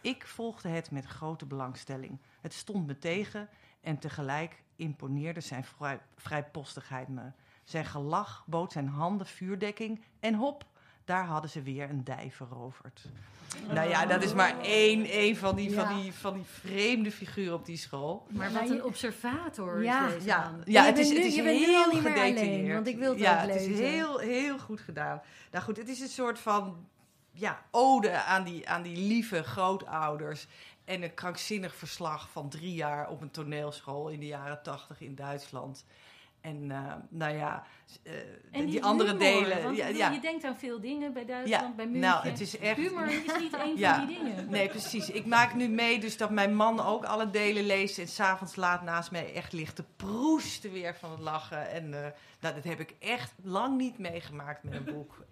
Ik volgde het met grote belangstelling. Het stond me tegen en tegelijk imponeerde zijn vrij, vrijpostigheid me. Zijn gelach bood zijn handen vuurdekking en hop, daar hadden ze weer een dij veroverd. Nou ja, dat is maar één, één van, die, Ja. van, die, van die vreemde figuren op die school. Maar wat een observator Ja. is deze Ja, man. ja het is, het is je bent nu heel al niet meer alleen, gedetailleerd. want ik wil het ja, ook het is heel, heel goed gedaan. Nou goed, het is een soort van ja, ode aan die, aan die lieve grootouders. En een krankzinnig verslag van drie jaar op een toneelschool in de jaren tachtig in Duitsland. En eh, nou ja, eh, En die, andere humor, delen. Want ja, je denkt aan veel dingen bij Duitsland, Ja, bij München. nou, het is echt- Humor is niet één van die dingen. Nee, precies. Ik maak nu mee dus dat mijn man ook alle delen leest... en s'avonds laat naast mij echt ligt te proesten weer van het lachen. En eh, nou, dat heb ik echt lang niet meegemaakt met een boek.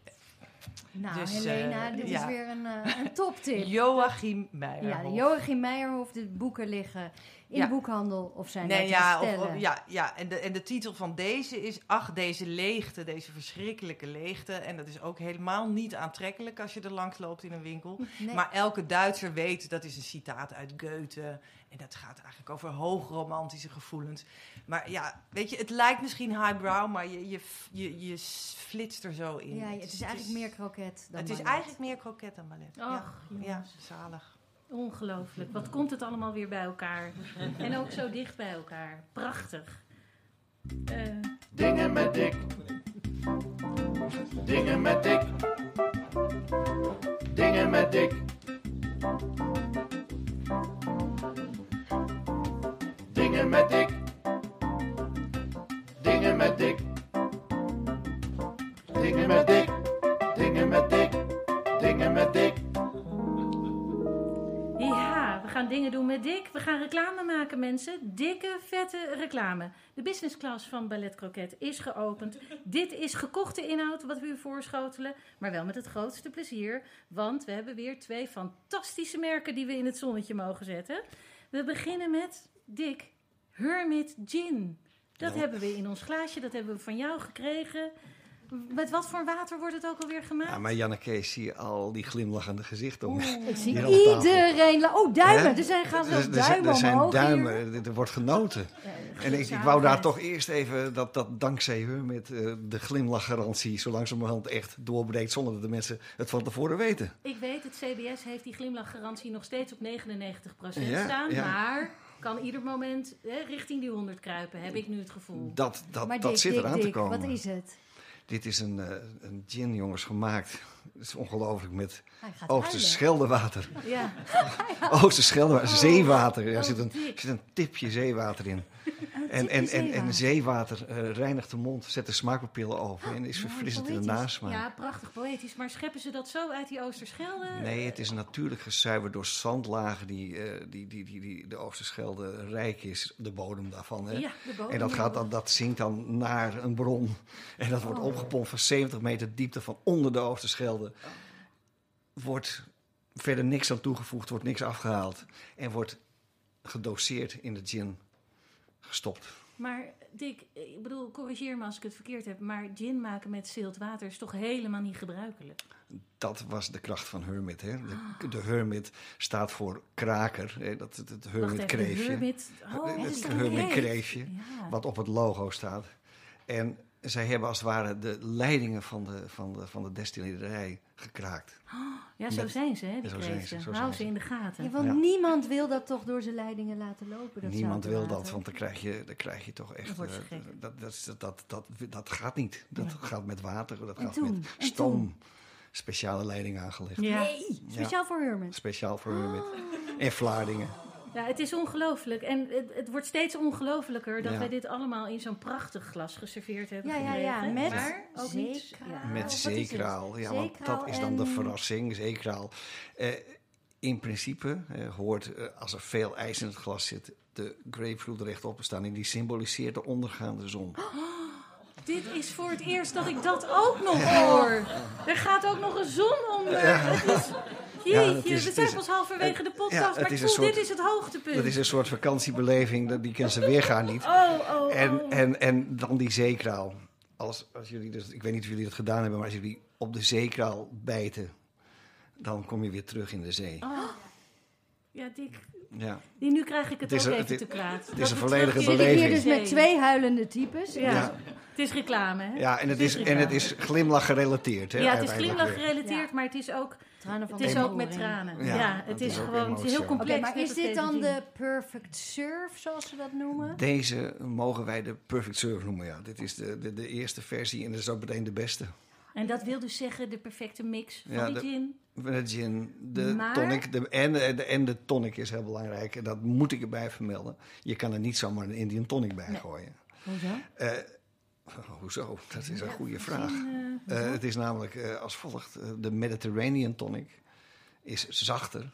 Nou, Dus, Helena, dit is weer een, een toptip. Joachim Meijer. Ja, Joachim Meijerhof, de boeken liggen in Ja. de boekhandel of zijn Nee, te ja, of, bestellen. of- ja, ja. En, de, en de titel van deze is Ach, deze leegte, deze verschrikkelijke leegte. En dat is ook helemaal niet aantrekkelijk als je er langs loopt in een winkel. Nee. Maar elke Duitser weet, dat is een citaat uit Goethe. En dat gaat eigenlijk over hoogromantische gevoelens. Maar ja, weet je, het lijkt misschien highbrow, maar je, je, je, je flitst er zo in. ja, het is eigenlijk meer kroket dan Het is eigenlijk meer kroket dan ballet. ja, Och, ja, jongens. zalig. Ongelooflijk. Wat komt het allemaal weer bij elkaar. En ook zo dicht bij elkaar. Prachtig. Eh, Dingen met dik. Dingen met dik. Dingen met dik. Dingen met dik. Dingen met dik. Dingen met dik. Gaan dingen doen met Dick. We gaan reclame maken, mensen. Dikke, vette reclame. De business class van Ballet Croquet is geopend. Dit is gekochte inhoud wat we u voorschotelen. Maar wel met het grootste plezier. Want we hebben weer twee fantastische merken die we in het zonnetje mogen zetten. We beginnen met Dick Hermit Gin. Dat hebben we in ons glaasje. Dat hebben we van jou gekregen. Met wat voor water wordt het ook alweer gemaakt? Ja, maar Janneke, zie je al die glimlachende gezichten om. Ik zie iedereen... Oh, duimen! Hè? Er zijn, gaan zelfs er zijn- duimen Er zijn hier. duimen, er- wordt genoten. En ik, ik wou daar toch eerst even dat, dat dankzij hun met eh, de glimlachgarantie zo langzamerhand echt doorbreekt zonder dat de mensen het van tevoren weten. Ik weet, het CBS heeft die glimlachgarantie nog steeds op 99% Ja, staan. ja. Maar kan ieder moment hè, richting die 100 kruipen, heb ik nu het gevoel. Dat, dat, maar dat Dick, zit eraan Dick, te komen. wat is het? Dit is een, eh, een gin, jongens, gemaakt. Het is ongelooflijk met Oosterscheldewater. Ja, Oosterscheldewater, zeewater. Er Oh, zit een, zit een tipje zeewater in. En, en, en, en zeewater. eh, reinigt de mond, zet de smaakpapillen open en is verfrissend in de nasmaak. Ja, prachtig poëtisch. Maar scheppen ze dat zo uit die Oosterschelde? Nee, het is natuurlijk gezuiverd door zandlagen die, eh, die, die, die, die de Oosterschelde rijk is, de bodem daarvan. Hè? Ja, de bodem. En dat, gaat dan, dat zinkt dan naar een bron. En dat wordt opgepompt van 70 meter diepte van onder de Oosterschelde. Wordt verder niks aan toegevoegd, wordt niks afgehaald. En wordt gedoseerd in de gin gestopt. Maar Dick, ik bedoel, corrigeer me als ik het verkeerd heb. Maar gin maken met zilt water is toch helemaal niet gebruikelijk? Dat was de kracht van Hermit. Hè? De, de Hermit staat voor kraker. Hè? Dat, het, het Hermit kreefje. Hermit. Oh, het Hermit kreefje. Ja. wat op het logo staat. En zij hebben als het ware de leidingen van de, van de, van de destillerij gekraakt. Ja, zo Met- zijn ze, hè, die ze, kreeften. Hou zijn ze in de gaten. Ja, want Ja. niemand wil dat toch door zijn leidingen laten lopen. Dat Niemand wil dat, want dan krijg je, dan krijg je toch echt... Eh, dat, dat, dat, dat, dat, dat gaat niet. Dat gaat met water, dat En gaat toen? met stoom. Speciale leiding aangelegd. Ja. Nee, speciaal voor Herman. Speciaal voor Hermit. En Vlaardingen. Ja, het is ongelooflijk. En het, het wordt steeds ongelofelijker dat Ja. wij dit allemaal in zo'n prachtig glas geserveerd hebben Ja, ja, ja, met maar ook niet... zeekraal. Ja. Met zeekraal. Want Zeekraal dat is dan de verrassing, zeekraal. Eh, in principe eh, hoort, eh, als er veel ijs in het glas zit, de grapefruit rechtop te staan. En die symboliseert de ondergaande zon. Dit is voor het eerst dat ik dat ook nog hoor. Er gaat ook nog een zon onder. Het is, Ja, jeetje, is- we zijn pas halverwege de ja, podcast, maar ik voel soort- dit is het hoogtepunt. Dat is een soort vakantiebeleving, dat- die kennen ze weergaan niet. Oh, oh, En, oh. en, en dan die zeekraal. Als, als jullie dus, ik weet niet of jullie dat gedaan hebben, maar als jullie op de zeekraal bijten, dan kom je weer terug in de zee. Oh. Ja, Dick, Ja. die, nu krijg ik het, Het is ook een- even het te kwaad. het is een volledige Zit ik hier beleving. dus met twee huilende types? Ja. Ja. Het is reclame, hè? Ja, en het, is, en het is glimlach gerelateerd. Hè, Ja, het is glimlach gerelateerd, Ja. maar het is ook, Tranen van het is ook met tranen. Ja, Ja, het het is gewoon het is heel complex. maar is dit dan de perfect serve, zoals ze dat noemen? Deze mogen wij de perfect serve noemen. Ja. Dit is de, de, de eerste versie en dat is ook meteen de beste. En dat wil dus zeggen de perfecte mix van Ja, die de- gin. De gin, de Maar- tonic de, en, de, en de tonic is heel belangrijk. En dat moet ik erbij vermelden. Je kan er niet zomaar een Indian tonic bij gooien. Hoezo? Eh, hoezo? Dat is een goede vraag. Eh, Eh, het is namelijk als volgt. De Mediterranean tonic is zachter,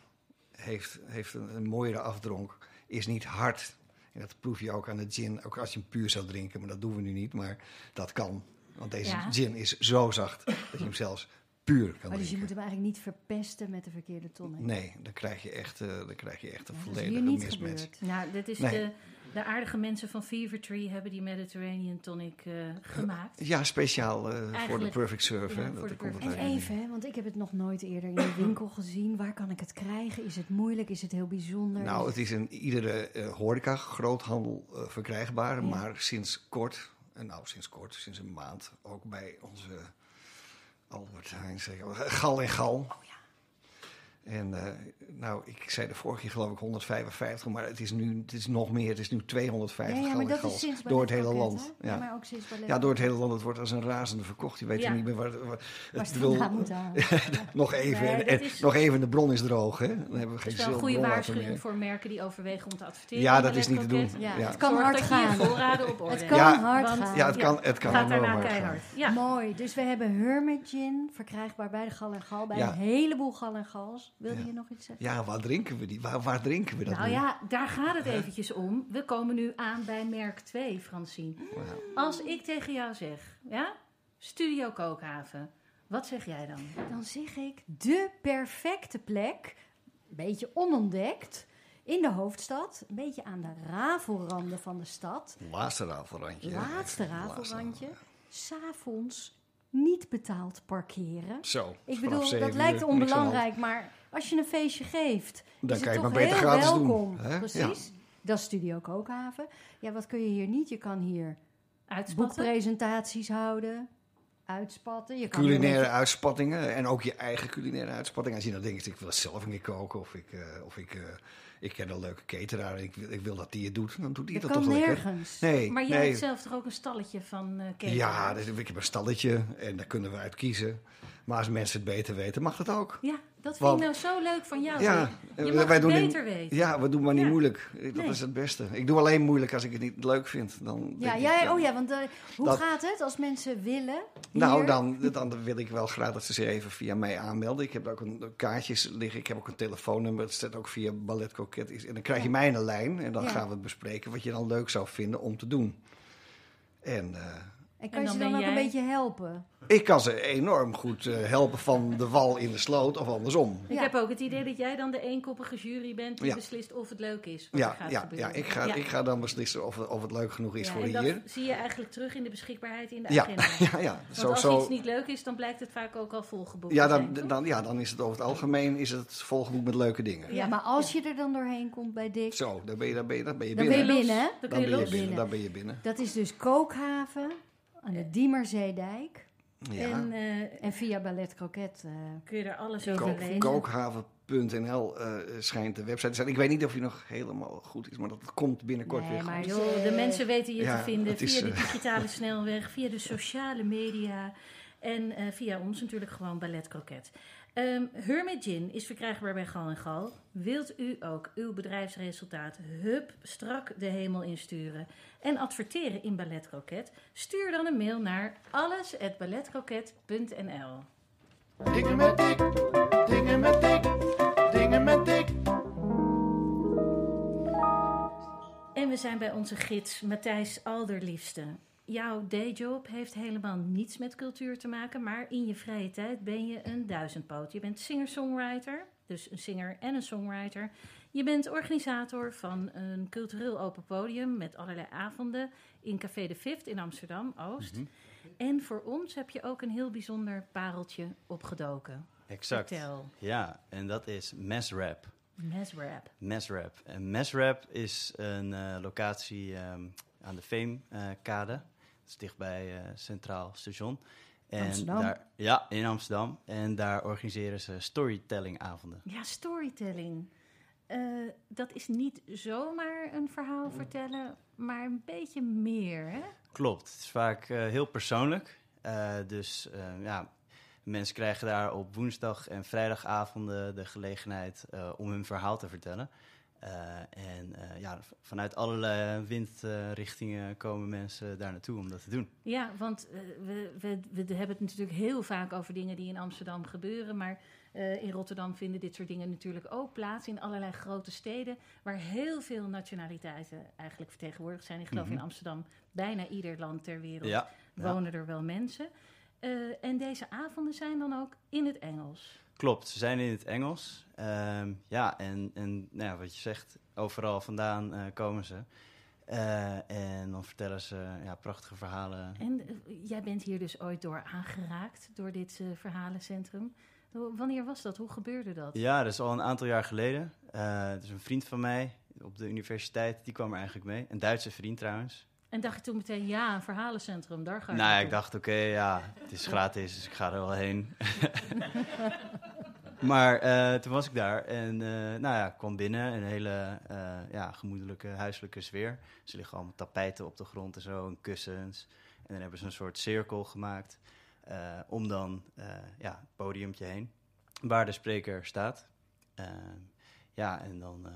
heeft, heeft een, een mooiere afdronk, is niet hard. En dat proef je ook aan de gin, ook als je hem puur zou drinken. Maar dat doen we nu niet, maar dat kan. Want deze Ja. gin is zo zacht dat je hem zelfs puur kan dus je moet hem eigenlijk niet verpesten met de verkeerde tonic. Nee, dan krijg je echt, eh, dan krijg je echt een Ja, dat is volledige hier niet mismatch. gebeurd. Nou, dit is Nee. de, de aardige mensen van Fever Tree hebben die Mediterranean tonic eh, gemaakt. Ja, speciaal eh, voor de perfect serve. ja, hè. voor Dat de En even, hè, want ik heb het nog nooit eerder in de winkel gezien. Waar kan ik het krijgen? Is het moeilijk? Is het heel bijzonder? Nou, het is in iedere eh, horeca groothandel eh, verkrijgbaar, Ja. maar sinds kort, en nou sinds kort, sinds een maand, ook bij onze Albert Heijn, zeg ik al, Gal en Gal. En eh, nou, ik zei de vorige keer geloof ik 155, maar het is nu het is nog meer. Het is nu 250 ja, ja, Gal maar en dat Gals is sinds door het hele land. Hè? Ja. maar ook sinds Ballet ja, door het hele land. Het wordt als een razende verkocht. Je weet Ja. niet meer waar. waar Waar het wil, nog even. Nee, en, dat en is- nog even, de bron is droog. Hè? Dan hebben we Dat geen is wel een goede waarschuwing meer. voor merken die overwegen om te adverteren. Ja, dat is niet te doen. Ja, Ja. het kan Zorg hard dat je je gaan. voorraden op orde Het kan Ja. hard Want- gaan. Ja, het kan, het kan Gaat daarna hard gaan. keihard. Ja. Mooi. Dus we hebben Hermit Gin, verkrijgbaar bij de Gal en Gal. Bij Ja. een heleboel Gal en Gals. Wilde Ja. je nog iets zeggen? Ja, waar drinken we die? Waar, waar drinken we dat Nou nu? ja, daar gaat het eventjes om. We komen nu aan bij merk 2, Francine. Als ik tegen jou zeg, ja, Studio Kookhaven, wat zeg jij dan? Dan zeg ik de perfecte plek, een beetje onontdekt, in de hoofdstad. Een beetje aan de rafelranden van de stad. Laatste rafelrandje. Laatste Laatste rafelrandje. S'avonds niet betaald parkeren. Zo. Ik bedoel, dat lijkt uur, onbelangrijk, maar als je een feestje geeft, Dan is kan het je toch het maar beter heel gratis doen, welkom. hè? Precies. Dat is Studio Kookhaven. Ja, wat kun je hier niet? Je kan hier Uitspatten? boekpresentaties houden, uitspatten. Je kan Culinaire uitspattingen en ook je eigen culinaire uitspattingen. Als je nou denkt, ik wil zelf een keer koken of ik, eh, of ik, eh, Ik ken een leuke cateraar en ik, wil- ik wil dat die het doet. Dan doet hij Dat dat kan toch lekker. nergens. Nee, Maar jij nee. hebt zelf toch ook een stalletje van eh cateraars? Ja, dus ik heb een stalletje en daar kunnen we uit kiezen. Maar als mensen het beter weten, mag dat ook. Ja, dat vind Want- ik nou zo leuk van jou. Ja, je eh, mag wij het doen in- beter weten. Ja, we doen maar niet Ja. moeilijk. Dat Nee. is het beste. Ik doe alleen moeilijk als ik het niet leuk vind. Dan Ja, jij, oh ja, want eh, hoe dat- gaat het als mensen willen? Nou, dan, dan wil ik wel graag dat ze zich even via mij aanmelden. Ik heb ook een kaartjes liggen. Ik heb ook een telefoonnummer. Het staat ook via Ballet Coquette. En dan krijg je mij in een lijn. En dan gaan we bespreken wat je dan leuk zou vinden om te doen. En eh, En kan En je dan ze dan ook een beetje helpen? ik kan ze enorm goed eh, helpen van de wal in de sloot of andersom. Ik Ja. heb ook het idee dat jij dan de eenkoppige jury bent die Ja. beslist of het leuk is. Wat Ja, er gaat ja, gebeuren. ja, ik, ga, Ja. ik ga dan beslissen of, het- of het leuk genoeg is Ja, voor en dat hier. zie je eigenlijk terug in de beschikbaarheid in de Ja, agenda. ja, ja. Want Zo, als zo, iets niet leuk is, dan blijkt het vaak ook al volgeboekt ja, dan, zijn, dan, ja, dan is het over het algemeen is het volgeboekt met leuke dingen. Ja, Ja. maar als je er dan doorheen komt bij Dick, Zo, dan ben je, dan ben je, dan ben je dan ben je binnen. Dan kun Dan je ben je los. binnen. binnen. Dan ben je binnen. Dat is dus Kookhaven aan de Diemerzeedijk. Ja. En eh, En via Ballet Croquet. eh, kun je daar alles over Kook- lezen. Kookhaven.nl eh, schijnt de website te zijn. Ik weet niet of die nog helemaal goed is, maar dat komt binnenkort Nee, weer maar goed. Joh, de mensen weten je Ja, te vinden is, via de eh, digitale snelweg, via de sociale media en eh, via ons natuurlijk gewoon Ballet Croquet. Ehm Hermit Gin is verkrijgbaar bij Gal en Gal. Wilt u ook uw bedrijfsresultaat hup strak de hemel insturen en adverteren in Ballet Croquet? Stuur dan een mail naar alles@balletcroquet.nl. Dingen met dik, dingen met dik, dingen met dik. En we zijn bij onze gids Matthijs Alderliefste. Jouw dayjob heeft helemaal niets met cultuur te maken, maar in je vrije tijd ben je een duizendpoot. Je bent singer-songwriter, dus een singer en een songwriter. Je bent organisator van een cultureel open podium met allerlei avonden in Café de Fifth in Amsterdam-Oost. En voor ons heb je ook een heel bijzonder pareltje opgedoken. Exact. Vertel, Ja, en dat is Mesrap. Mesrap. Mesrap. En Mesrap is een eh, locatie ehm, aan de Veemkade. dat is dichtbij eh, Centraal Station. En Amsterdam. Daar, ja, in Amsterdam. En daar organiseren ze storytellingavonden. Ja, storytelling. Eh, dat is niet zomaar een verhaal vertellen, maar een beetje meer, hè? Klopt. Het is vaak eh, heel persoonlijk. Dus ja, mensen krijgen daar op woensdag en vrijdagavonden de gelegenheid om hun verhaal te vertellen. Eh, en eh, ja, vanuit allerlei windrichtingen komen mensen daar naartoe om dat te doen. Ja, want eh, we, we, we hebben het natuurlijk heel vaak over dingen die in Amsterdam gebeuren. Maar in Rotterdam vinden dit soort dingen natuurlijk ook plaats. In allerlei grote steden waar heel veel nationaliteiten eigenlijk vertegenwoordigd zijn. Ik geloof Mhm. in Amsterdam bijna ieder land ter wereld Ja, ja. wonen er wel mensen. Eh, en deze avonden zijn dan ook in het Engels. Klopt, ze zijn in het Engels. Ehm, ja, en, en nou ja, wat je zegt, overal vandaan eh, komen ze. Eh, en dan vertellen ze ja, prachtige verhalen. En jij bent hier dus ooit door aangeraakt, door dit verhalencentrum. Wanneer was dat? Hoe gebeurde dat? Ja, dat is al een aantal jaar geleden. Dus een vriend van mij op de universiteit, die kwam er eigenlijk mee. Een Duitse vriend trouwens. En dacht je toen meteen, ja, een verhalencentrum, daar ga ik Nou, ik dacht, oké, ja, het is gratis, dus ik ga er wel heen. maar eh, toen was ik daar en eh, nou ja, kwam binnen. Een hele eh, ja, gemoedelijke huiselijke sfeer. Ze liggen allemaal tapijten op de grond en zo, en kussens. En dan hebben ze een soort cirkel gemaakt om dan ja, het podiumpje heen. Waar de spreker staat. Ja, en dan,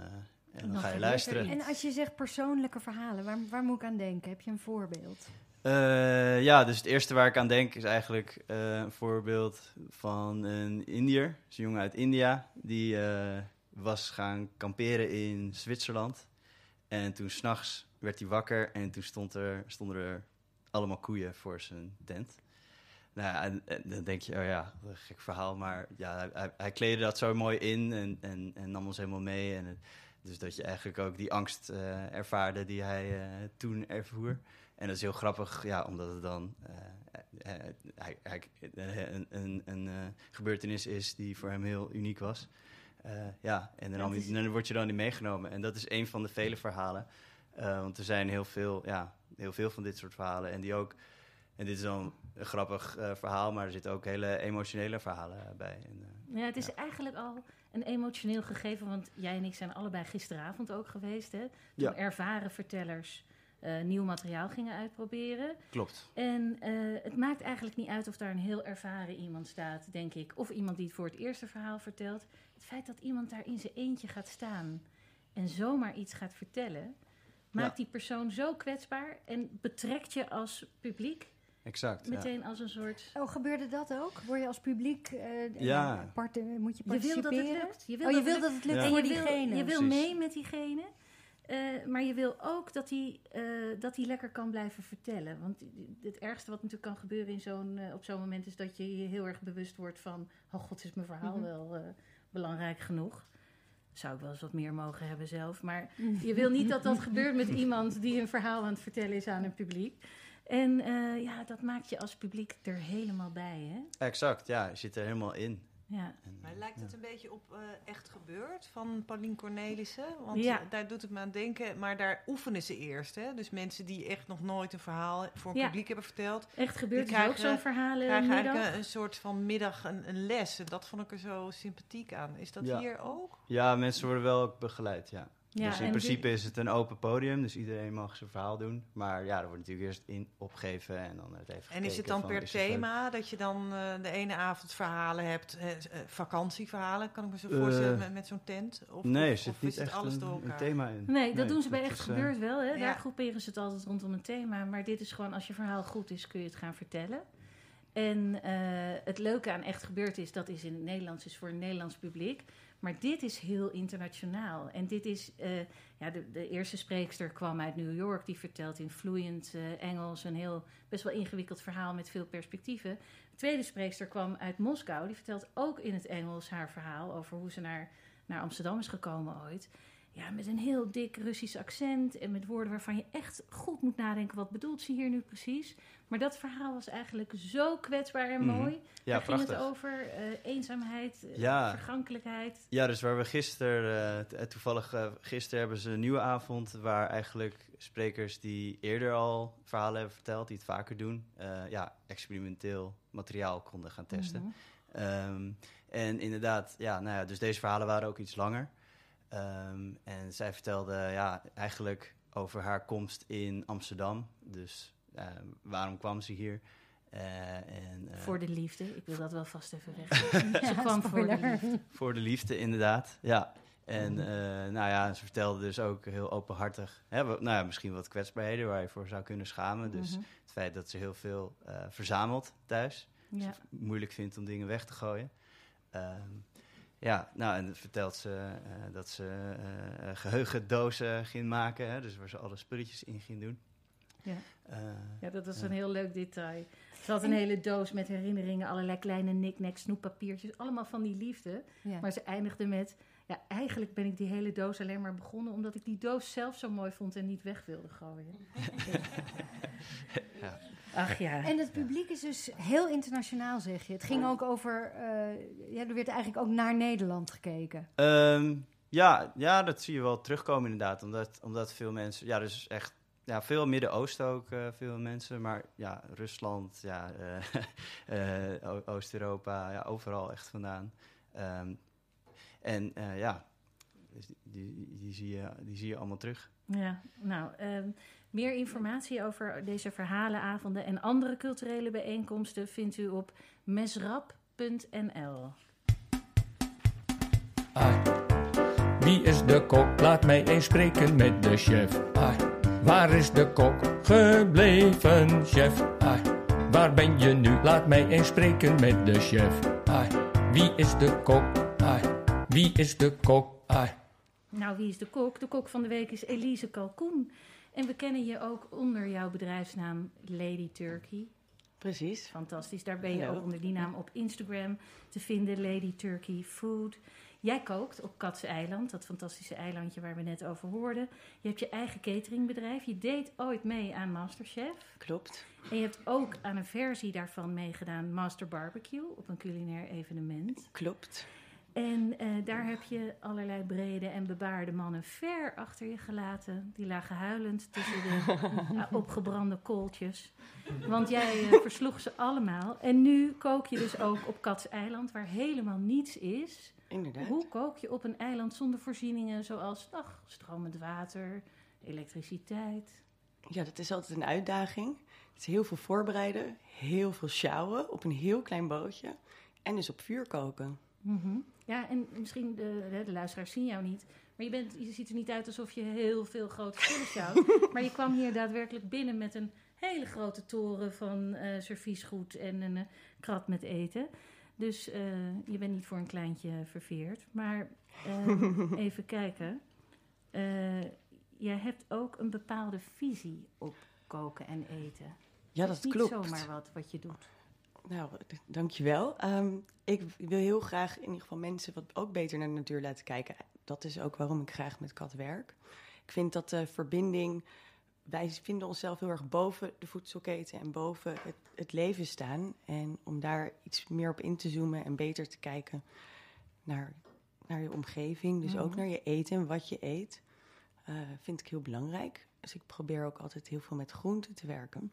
en dan, dan ga je er luisteren. En als je zegt persoonlijke verhalen, waar, waar moet ik aan denken? Heb je een voorbeeld? Eh, ja, dus het eerste waar ik aan denk is eigenlijk eh, een voorbeeld van een Indiër. Dus een jongen uit India. Die eh, was gaan kamperen in Zwitserland. En toen s'nachts werd hij wakker en toen stond er, stonden er allemaal koeien voor zijn tent. Nou ja, en, en dan denk je, oh ja, wat een gek verhaal. Maar ja, hij- hij, hij kleedde dat zo mooi in en, en, en nam ons helemaal mee. En het- dus dat je eigenlijk ook die angst eh, ervaarde die hij eh, toen ervoer. En dat is heel grappig, ja, omdat het dan eh, hij, hij, een, een, een gebeurtenis is die voor hem heel uniek was. Ja, en dan, is- dan word je dan niet meegenomen. En dat is een van de vele verhalen. Want er zijn heel veel, ja, heel veel van dit soort verhalen. En die ook, en dit is dan een grappig verhaal, maar er zitten ook hele emotionele verhalen bij. En, Ja, het is eigenlijk al een emotioneel gegeven, want jij en ik zijn allebei gisteravond ook geweest. Hè? Toen Ja. ervaren vertellers eh, nieuw materiaal gingen uitproberen. Klopt. En eh, het maakt eigenlijk niet uit of daar een heel ervaren iemand staat, denk ik. Of iemand die het voor het eerste verhaal vertelt. Het feit dat iemand daar in zijn eentje gaat staan en zomaar iets gaat vertellen, maakt die persoon zo kwetsbaar en betrekt je als publiek Exact. ja. meteen als een soort. Oh, gebeurde dat ook? Word je als publiek, eh, Ja. eh, part- moet je Je wil participeren? dat het lukt. Je wil oh, je dat wil het dat het lukt Ja. Voor je wil, diegene. je wil Precies. mee met diegene. eh, maar je wil ook dat hij eh, dat hij lekker kan blijven vertellen. Want het ergste wat natuurlijk kan gebeuren in zo'n, op zo'n moment is dat je je heel erg bewust wordt van: Oh god, is mijn verhaal Mhm. wel eh, belangrijk genoeg? Zou ik wel eens wat meer mogen hebben zelf. Maar je wil niet dat dat gebeurt met iemand die een verhaal aan het vertellen is aan een publiek. En eh, ja, dat maakt je als publiek er helemaal bij, hè? Exact, ja. Je zit er helemaal in. Ja. En, Maar eh, lijkt het ja. een beetje op eh, Echt Gebeurd van Paulien Cornelissen? Want Ja. daar doet het me aan denken. Maar daar oefenen ze eerst. Hè? Dus mensen die echt nog nooit een verhaal voor een Ja. publiek hebben verteld... Echt gebeurt Die is ook krijgen- zo'n verhalen krijgen middag. eigenlijk een, een soort van middag een, een les. En dat vond ik er zo sympathiek aan. Is dat Ja. hier ook? Ja, mensen worden wel ook begeleid, ja. Ja, dus in principe is het een open podium, dus iedereen mag zijn verhaal doen. Maar ja, er wordt natuurlijk eerst in opgegeven en dan wordt even En is het dan van, per het thema dat je dan eh, de ene avond verhalen hebt, eh, vakantieverhalen, kan ik me zo Eh, voorstellen met, met zo'n tent? Of, nee, er of, zit of niet is het echt alles een, door een elkaar? thema in. Nee, dat doen ze bij Echt is, Gebeurd wel. Hè? ja. Daar groeperen ze het altijd rondom een thema. Maar dit is gewoon, als je verhaal goed is, kun je het gaan vertellen. En eh, het leuke aan Echt Gebeurd is, dat is in het Nederlands, is voor een Nederlands publiek. Maar dit is heel internationaal. En dit is, eh, ja, de, de eerste spreekster kwam uit New York. Die vertelt in vloeiend eh, Engels een heel, best wel ingewikkeld verhaal met veel perspectieven. De tweede spreekster kwam uit Moskou. Die vertelt ook in het Engels haar verhaal over hoe ze naar, naar Amsterdam is gekomen ooit. Ja, met een heel dik Russisch accent en met woorden waarvan je echt goed moet nadenken. Wat bedoelt ze hier nu precies? Maar dat verhaal was eigenlijk zo kwetsbaar en Mhm. mooi. Ja, Daar ging het over eh, eenzaamheid, eh, Ja. vergankelijkheid. Ja, dus waar we gisteren, eh, toevallig uh, gisteren hebben ze een nieuwe avond waar eigenlijk sprekers die eerder al verhalen hebben verteld, die het vaker doen, ja, experimenteel materiaal konden gaan testen. Mhm. Ehm, en inderdaad, ja, nou ja, dus deze verhalen waren ook iets langer. Ehm, en zij vertelde ja, eigenlijk over haar komst in Amsterdam. Dus ehm, waarom kwam ze hier? Eh, en, eh, Voor de liefde. Ik wil dat wel vast even weg. Ja, Ze kwam voor de liefde. Voor de liefde, inderdaad. Ja. En eh, nou ja, ze vertelde dus ook heel openhartig. Hè, wat- nou ja, misschien wat kwetsbaarheden waar je voor zou kunnen schamen. Dus Mhm. het feit dat ze heel veel eh, verzamelt thuis. Ja. Moeilijk vindt om dingen weg te gooien. Ehm, ja, nou, en dan vertelt ze eh, dat ze eh, eh, geheugendozen ging maken. Hè, dus waar ze alle spulletjes in ging doen. Ja. Eh, ja, dat was een heel leuk detail. Ze had een hele doos met herinneringen, allerlei kleine knick-knack snoeppapiertjes. Allemaal van die liefde. Ja. Maar ze eindigde met... Ja, eigenlijk ben ik die hele doos alleen maar begonnen... omdat ik die doos zelf zo mooi vond en niet weg wilde gooien. Ja. Ach ja. En het publiek is dus heel internationaal, zeg je. Het ging ook over... eh, ja, er werd eigenlijk ook naar Nederland gekeken. Ehm, ja, ja, dat zie je wel terugkomen inderdaad. Omdat, omdat veel mensen, ja, dus echt, ja, veel Midden-Oosten ook, eh, veel mensen. Maar ja, Rusland, ja, eh, eh, Oost-Europa, ja, overal echt vandaan. Ehm, en eh, ja, dus die, die, die, zie je, die zie je allemaal terug. Ja, nou, ehm, meer informatie over deze verhalenavonden en andere culturele bijeenkomsten vindt u op mesrap.nl. Ai. Wie is de kok? Laat mij eens spreken met de chef. Ai. Waar is de kok gebleven, chef? Ai. Waar ben je nu? Laat mij eens spreken met de chef. Ai. Wie is de kok? Wie is de kok? Ai. Nou, wie is de kok? De kok van de week is Elise Kalkoen. En we kennen je ook onder jouw bedrijfsnaam Lady Turkey. Precies. Fantastisch. Daar ben je ook onder die naam op Instagram te vinden, Lady Turkey Food. Jij kookt op Katse Eiland, dat fantastische eilandje waar we net over hoorden. Je hebt je eigen cateringbedrijf. Je deed ooit mee aan Masterchef. Klopt. En je hebt ook aan een versie daarvan meegedaan, Master Barbecue, op een culinair evenement. Klopt. En eh, daar heb je allerlei brede en bebaarde mannen ver achter je gelaten. Die lagen huilend tussen de ja, opgebrande kooltjes. Want jij eh, versloeg ze allemaal. En nu kook je dus ook op Kats Eiland, waar helemaal niets is inderdaad. Hoe kook je op een eiland zonder voorzieningen zoals ach, stromend water, elektriciteit? Ja, dat is altijd een uitdaging. Het is heel veel voorbereiden, heel veel sjouwen op een heel klein bootje. En dus op vuur koken. Mhm. Ja, en misschien de, de, de luisteraars zien jou niet. Maar je, bent, je ziet er niet uit alsof je heel veel grote spullen sjouwt. maar je kwam hier daadwerkelijk binnen met een hele grote toren van eh serviesgoed en een eh, krat met eten. Dus eh, je bent niet voor een kleintje verveerd. Maar eh, even kijken. Eh jij hebt ook een bepaalde visie op koken en eten. Ja, Het dat is niet klopt. zomaar wat, wat je doet. Nou, dankjewel. Ehm ik wil heel graag in ieder geval mensen wat ook beter naar de natuur laten kijken. Dat is ook waarom ik graag met kat werk. Ik vind dat de verbinding... Wij vinden onszelf heel erg boven de voedselketen en boven het, het leven staan. En om daar iets meer op in te zoomen en beter te kijken naar, naar je omgeving. Dus ook Mhm. naar je eten en wat je eet. eh, vind ik heel belangrijk. Dus ik probeer ook altijd heel veel met groenten te werken.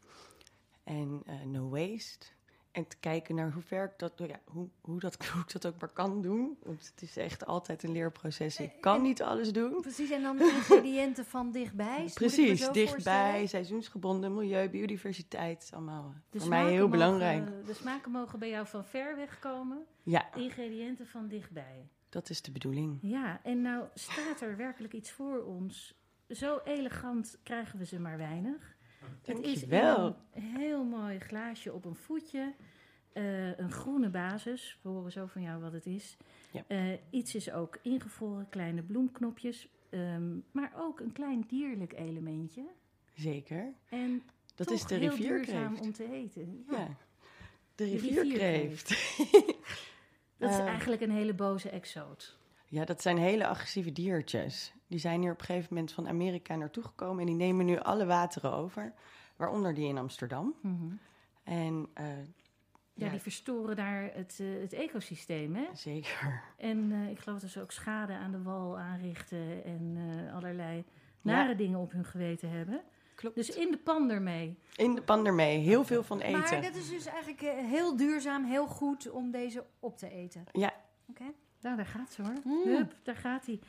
En eh, no waste. En te kijken naar hoe ver ik dat, ja, hoe, hoe, dat, hoe ik dat ook maar kan doen. Want het is echt altijd een leerproces. Ik kan En- niet alles doen. Precies, en dan de ingrediënten van dichtbij. Precies, dichtbij, seizoensgebonden, milieu, biodiversiteit. Allemaal De voor mij heel mogen- belangrijk. de smaken mogen bij jou van ver weg komen. Ja, Ingrediënten van dichtbij. dat is de bedoeling. Ja, en nou staat er werkelijk iets voor ons. Zo elegant krijgen we ze maar weinig. Het is Dankjewel. een heel mooi glaasje op een voetje. eh, een groene basis. We horen zo van jou wat het is. Ja. Eh, iets is ook ingevroren, kleine bloemknopjes. ehm, maar ook een klein dierlijk elementje. Zeker. En Dat is de rivierkreeft. om te eten. Ja. De De rivierkreeft. Dat is Eh. eigenlijk een hele boze exoot. Ja, dat zijn hele agressieve diertjes. Die zijn hier op een gegeven moment van Amerika naartoe gekomen en die nemen nu alle wateren over, waaronder die in Amsterdam. En eh, Ja, Ja. die verstoren daar het, eh, het ecosysteem, hè? zeker. En eh, ik geloof dat ze ook schade aan de wal aanrichten en allerlei nare dingen op hun geweten hebben. Klopt. Dus in de pan ermee. In de pan ermee, heel veel van eten. Maar dat is dus eigenlijk heel duurzaam, heel goed om deze op te eten. Ja, Oké. Nou, daar gaat ze hoor. Mm. Hup, daar gaat hij.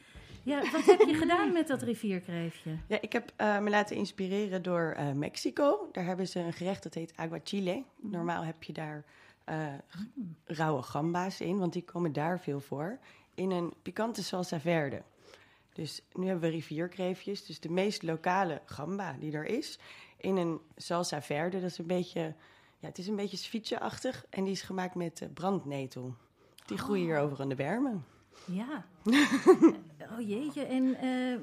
Ja, wat heb je gedaan met dat rivierkreefje? ja ik heb eh, me laten inspireren door eh, Mexico. Daar hebben ze een gerecht dat heet aguachile. Normaal heb je daar eh, g- rauwe gamba's in, want die komen daar veel voor. In een pikante salsa verde. Dus nu hebben we rivierkreefjes, dus de meest lokale gamba die er is. In een salsa verde, dat is een beetje, ja, het is een beetje ceviche-achtig. En die is gemaakt met brandnetel. Die groeien hier over aan de bermen. Ja. oh jeetje. En eh,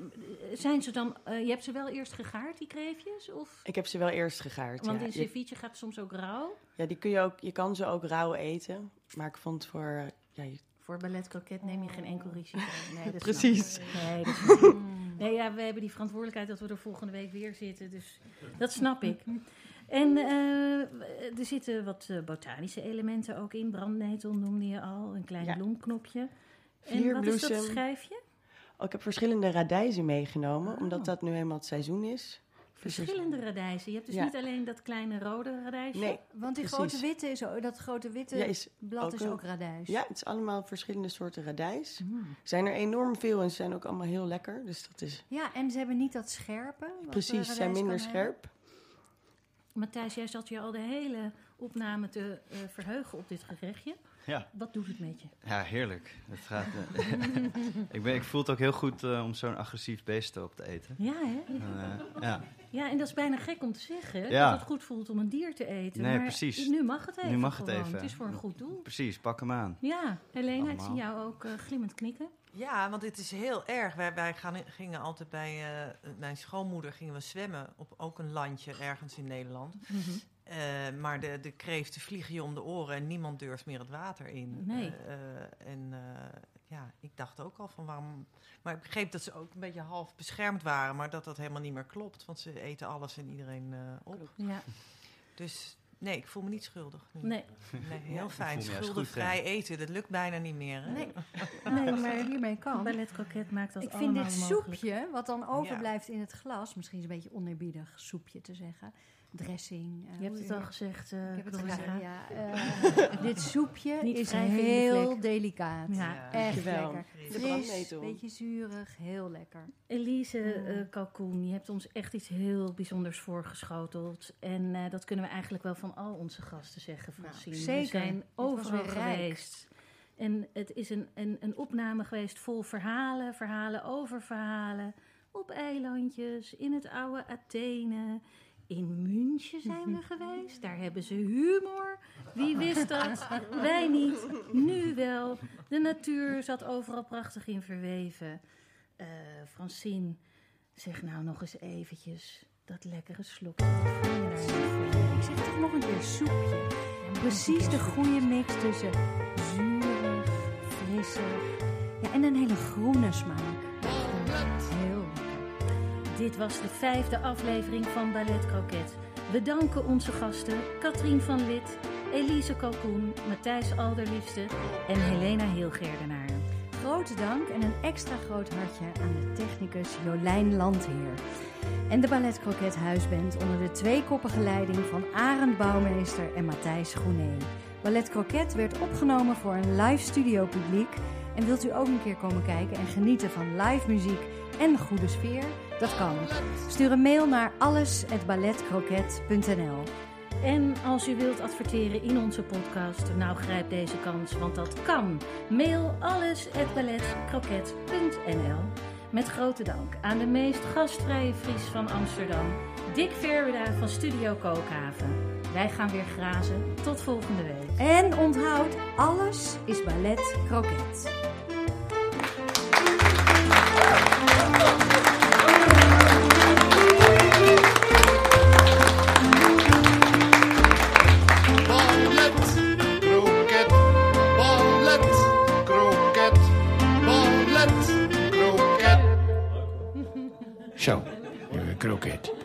zijn ze dan... eh, je hebt ze wel eerst gegaard, die kreefjes? Of? Ik heb ze wel eerst gegaard. Want ja. in Je- ceviche gaat het soms ook rauw. Ja, die kun je ook, je kan ze ook rauw eten. Maar ik vond voor, eh, ja, je- Voor ballet kroket neem je geen enkel risico. Nee, dat Precies. Nee, dat snap ik. Nee, ja, we hebben die verantwoordelijkheid dat we er volgende week weer zitten. Dus dat snap ik. En eh, er zitten wat eh, botanische elementen ook in. Brandnetel noemde je al. Een klein Ja. bloemknopje. En wat is dat schijfje? Oh, ik heb verschillende radijzen meegenomen, Oh. omdat dat nu helemaal het seizoen is. Dus er- Verschillende radijzen. Je hebt dus Ja. niet alleen dat kleine rode radijsje. Nee, Want die Precies. grote witte is ook, dat grote witte ja, is, blad ook is ook radijs. ja, het is allemaal verschillende soorten radijs. Mm. Er zijn er enorm veel en ze zijn ook allemaal heel lekker. Dus dat is Ja, en ze hebben niet dat scherpe. wat, eh, precies, ze zijn minder hebben. Matthijs, jij zat je al de hele opname te eh, verheugen op dit gerechtje. Ja. Wat doet het met je? Ja, heerlijk. Het gaat, eh, ik, ben, ik voel het ook heel goed eh, om zo'n agressief beest op te eten. Ja, hè? En, ja. Ja, en dat is bijna gek om te zeggen. Ja. Dat het goed voelt om een dier te eten. Nee, maar precies. Nu mag het even. Nu mag het gewoon. even. Het is voor een goed doel. Precies, pak hem aan. Ja, Helena, ik zie jou ook glimmend knikken. Ja, want het is heel erg. Wij, wij gaan, gingen altijd bij eh, mijn schoonmoeder gingen we zwemmen op ook een landje ergens in Nederland. Eh, maar de, de kreeften vliegen je om de oren en niemand durft meer het water in. Nee. Eh, en ja, ik dacht ook al van waarom. Maar ik begreep dat ze ook een beetje half beschermd waren, maar dat dat helemaal niet meer klopt. Want ze eten alles en iedereen op. Ja. Dus Nee, ik voel me niet schuldig. nu. Nee, Nee, heel fijn. Schuldenvrij eten, dat lukt bijna niet meer. Hè? Nee, nee, maar hiermee kan. ballet croquet maakt dat Ik vind dit mogelijk. soepje, wat dan overblijft in het glas, misschien is het een beetje oneerbiedig soepje te zeggen. Dressing. eh, Je hebt het al gezegd, eh Ik heb het Claudia. gedaan, ja. Eh, dit soepje Niet is heel delicaat. Ja. Echt Dankjewel. lekker. De Fris, beetje zuurig, heel lekker. Elise eh Kalkoen, je hebt ons echt iets heel bijzonders voorgeschoteld. En eh, dat kunnen we eigenlijk wel van al onze gasten zeggen, Nou, Francine. zeker. We zijn overal geweest. En het is een, een, een opname geweest vol verhalen, verhalen over verhalen. Op eilandjes, in het oude Athene. Zijn we geweest. Daar hebben ze humor. Wie wist dat? Wij niet. Nu wel. De natuur zat overal prachtig in verweven. Eh, Francine, zeg nou nog eens eventjes dat lekkere slokje. Ik zeg toch nog een keer soepje. Precies de goede mix tussen zuurig, frissig ja, en een hele groene smaak. Heel. Dit was de vijfde aflevering van Ballet Croquet. We danken onze gasten Katrien van Lid, Elise Kalkoen, Matthijs Alderliefste en Helena Heelgerdenaar. Grote dank en een extra groot hartje aan de technicus Jolijn Landheer. En de Ballet Croquet Huisband onder de tweekoppige leiding van Arend Bouwmeester en Matthijs Groené. Ballet Croquet werd opgenomen voor een live studio publiek. En wilt u ook een keer komen kijken en genieten van live muziek en goede sfeer? Dat kan. Stuur een mail naar alles@balletcroquet.nl. En als u wilt adverteren in onze podcast, nou grijp deze kans, want dat kan. Mail alles@balletcroquet.nl. Met grote dank aan de meest gastvrije Fries van Amsterdam, Dick Verweda van Studio Kookhaven. Wij gaan weer grazen. Tot volgende week. En onthoud, alles is ballet croquet. Ballet, kroket. Zo, eh, kroket.